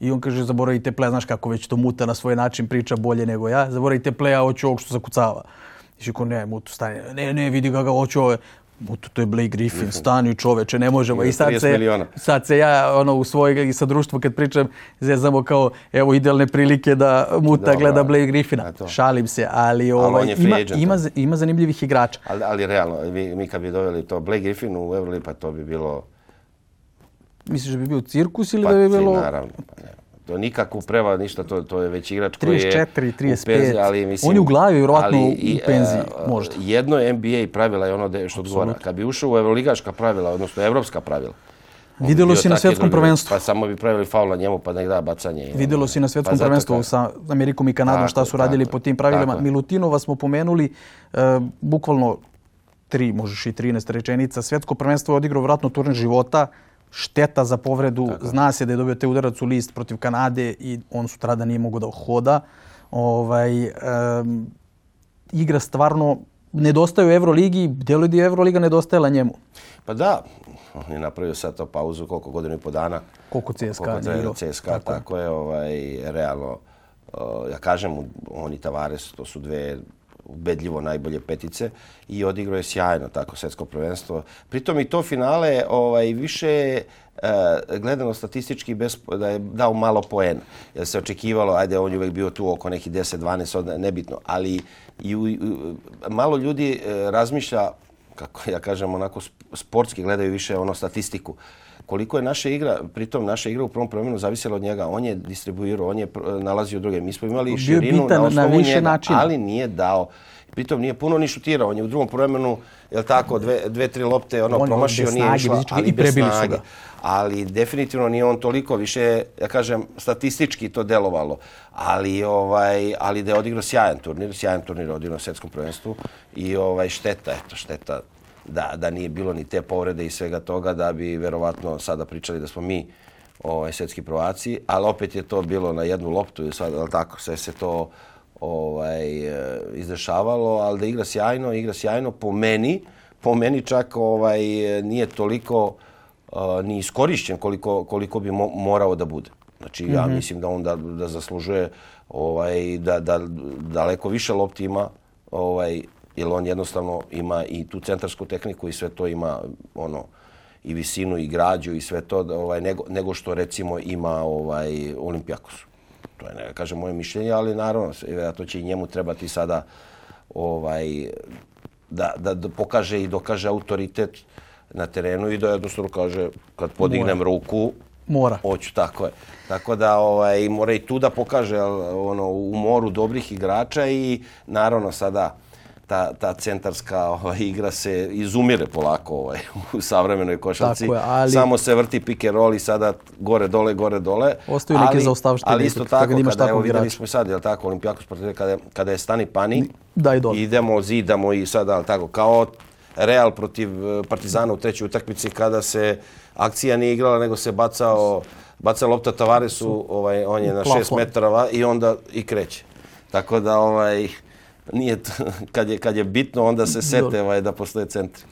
I on kaže, zaboravite pleja, znaš kako već to muta na svoj način priča bolje nego ja, zaboravite pleja, hoću ovog što zakucava. I šiko, ne, mutu, stani, ne, ne, vidi ga ga, hoću ove. Mutu, to je Blake Griffin, stani čoveče, ne možemo. I sad 30 se, miliona. sad se ja ono, u svoj i sa društvu kad pričam, zezamo kao, evo idealne prilike da Muta Dobro, gleda a- Blake Griffina. a. Šalim se, ali, ovaj, free ima, agent, ima, ima zanimljivih igrača. Ali, ali realno, mi, mi kad bi doveli to Blake Griffin u Euroli, pa to bi bilo... Misliš da bi bio cirkus ili Pa, da bi bilo... naravno. Pa, ne. To nikakvu preva, ništa, to, to je već igrač koji je 34, u 35. penziji, ali mislim... On je u glavi, vjerovatno, ali u i, penziji, e, možda. Jedno je NBA pravila i ono de, što odgovara. Kad bi ušao u evroligaška pravila, odnosno evropska pravila, bio si na svjetskom prvenstvu. Pa samo bi pravili faul na njemu pa nek da bacanje. Vidjelo si na svjetskom Pa prvenstvu sa Amerikom i Kanadom Tako šta je, su radili tako po je, tim pravilima. tako je. Milutinova smo pomenuli, e, bukvalno tri, možeš i 13 rečenica. Svjetsko prvenstvo je odigrao vratno turnir života, šteta za povredu, zna se da je dobio te udarac u list protiv Kanade i on sutrada nije mogao da hoda. Ovaj, em, igra stvarno nedostaje u Euroligi, djeluje da je Euroliga nedostajala njemu. Pa da, on je napravio sad to pauzu koliko godinu i po dana. Koliko CSKA Koliko traje CSKA, Tako tako, je. je, ovaj, realno. uh, ja kažem, on i Tavares, to su dve ubedljivo najbolje petice i odigrao je sjajno tako svjetsko prvenstvo. Pritom i to finale ovaj više uh, gledano statistički bez, da je dao malo poena. Jer se očekivalo, ajde, on je uvek bio tu oko nekih 10-12, od- nebitno, ali i, u, i malo ljudi uh, razmišlja kako ja kažem, onako sportski gledaju više ono statistiku. Koliko je naša igra, pritom naša igra u prvom promjenu zavisila od njega. On je distribuirao, on je nalazio druge. Mi smo imali Bio širinu na na osnovu više njega, načina. ali nije dao. Pritom nije puno ni šutirao. On je u drugom promjenu, je tako, dve, dve, tri lopte ono, On promašio, nije snage, išla, ali i bez prebili su snage. ga. Ali definitivno nije on toliko više, ja kažem, statistički to delovalo. Ali, ovaj, ali da je odigrao sjajan turnir, sjajan turnir odigrao na svjetskom prvenstvu i ovaj, šteta, eto, šteta da, da nije bilo ni te povrede i svega toga, da bi verovatno sada pričali da smo mi ovaj, svjetski prvaci, ali opet je to bilo na jednu loptu i sad, tako, sve se to ovaj, e, izdešavalo, ali da igra sjajno, igra sjajno po meni, po meni čak ovaj, nije toliko uh, ni iskorišćen koliko, koliko bi mo morao da bude. Znači, ja mislim da on da, da zaslužuje ovaj, da, da daleko više lopti ima, ovaj, jer on jednostavno ima i tu centarsku tehniku i sve to ima ono i visinu i građu i sve to da, ovaj nego, nego što recimo ima ovaj Olimpijakos. To je ne kažem moje mišljenje, ali naravno to će i njemu trebati sada ovaj da, da, da pokaže i dokaže autoritet na terenu i da jednostavno kaže kad podignem ruku Mora. Hoću, tako je. Tako da ovaj, mora i tu da pokaže ono, u moru dobrih igrača i naravno sada ta, ta centarska ovaj, igra se izumire polako ovaj, u savremenoj košarci. Je, ali- Samo se vrti pick and roll i sada gore, dole, gore, dole. Ostaju neke Ali- zaostavštine Ali isto tako, imaš kada, evo igrača. smo sad, jel tako, Olimpijakos protiv kada, je- kada je stani pani, Da i dole. idemo, zidamo i sada, jel tako, kao Real protiv eh, Partizana u trećoj utakmici kada se akcija nije igrala, nego se bacao, bacao lopta Tavaresu, ovaj, on je na Plafon. šest metara i onda i kreće. Tako da, ovaj, nije to, kad, je, kad je bitno, onda se sete ovaj, da postoje centri.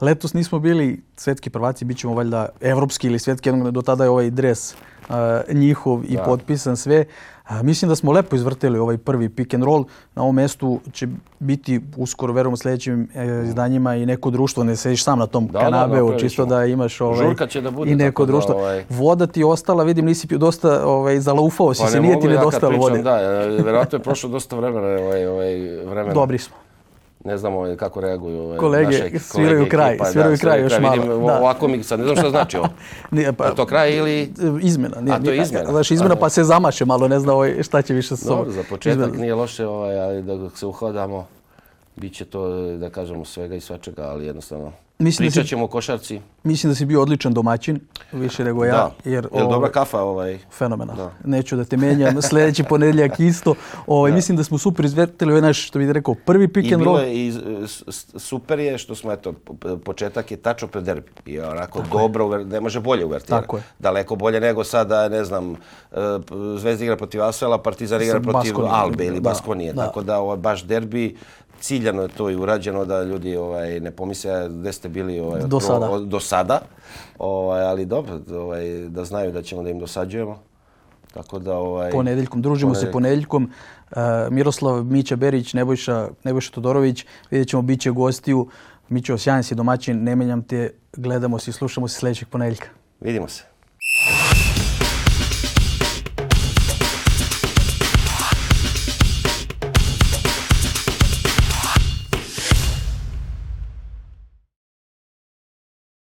Letos nismo bili svetski prvaci, bit ćemo valjda evropski ili svetski, jednog do tada je ovaj dres uh, njihov i Da. potpisan sve. A, mislim da smo lepo izvrteli ovaj prvi pick and roll. Na ovom mestu će biti uskoro, verujem, u sljedećim e, izdanjima i neko društvo. Ne sediš sam na tom Da, da, kanabeu, napravit čisto da imaš ovaj, Žurka će da bude, i neko tako da, društvo. ovaj- Voda ti je ostala, vidim, nisi pio dosta ovaj, zalaufao si se, nije ti ja nedostalo pričam, vode. Da, e, vjerojatno je prošlo dosta vremena, ovaj, ovaj, vremena. Dobri smo. Ne znamo ovaj, kako reaguju ovaj, Kolege naše sviraju kolege, kraj, ekipa, sviraju da, kraj još malo, Vidim, da. ovako mi sad ne znam šta znači ovo. Nije, pa, Je to kraj ili... Izmjena. Nije, A, to je izmjena. Znaš, izmjena pa se zamaše malo, ne zna ovaj, šta će više sa Dobro, za početak izmjena. nije loše, ovaj, ali dok se uhodamo, bit će to, da kažemo, svega i svačega, ali jednostavno Mislim pričat ćemo o košarci. Mislim da si bio odličan domaćin, više nego ja. da, Jer, Jel dobra ovaj, kafa ovaj? Fenomenalno. Da. Neću da te menjam. Sljedeći ponedjeljak isto. Ovaj, Mislim da smo super izvrtili ovaj naš, što bi rekao, prvi pick and roll. je i super je što smo, eto, početak je tačno pred derbi. I onako dobro, uver- ne može bolje uvertira. Tako je. Daleko bolje nego sada, ne znam, e, Zvezda igra protiv Asvela, Partizan igra protiv. Albe ili Da, Baskonije. da. Tako da ovo baš derbi, ciljano je to i urađeno da ljudi ovaj, ne pomisle gde ste bili ovaj, Do sada. od- do sada. Ovaj, ali dobro, ovaj, da znaju da ćemo da im dosađujemo. Tako da, ovaj, Ponedjeljkom, družimo se ponedjeljkom. Uh, Miroslav, Mića Berić, Nebojša, Nebojša Todorović. Vidjet ćemo, bit će gostiju. Mićo, sjajan si domaćin, ne menjam te. Gledamo se i slušamo se sljedećeg ponedjeljka. Vidimo se.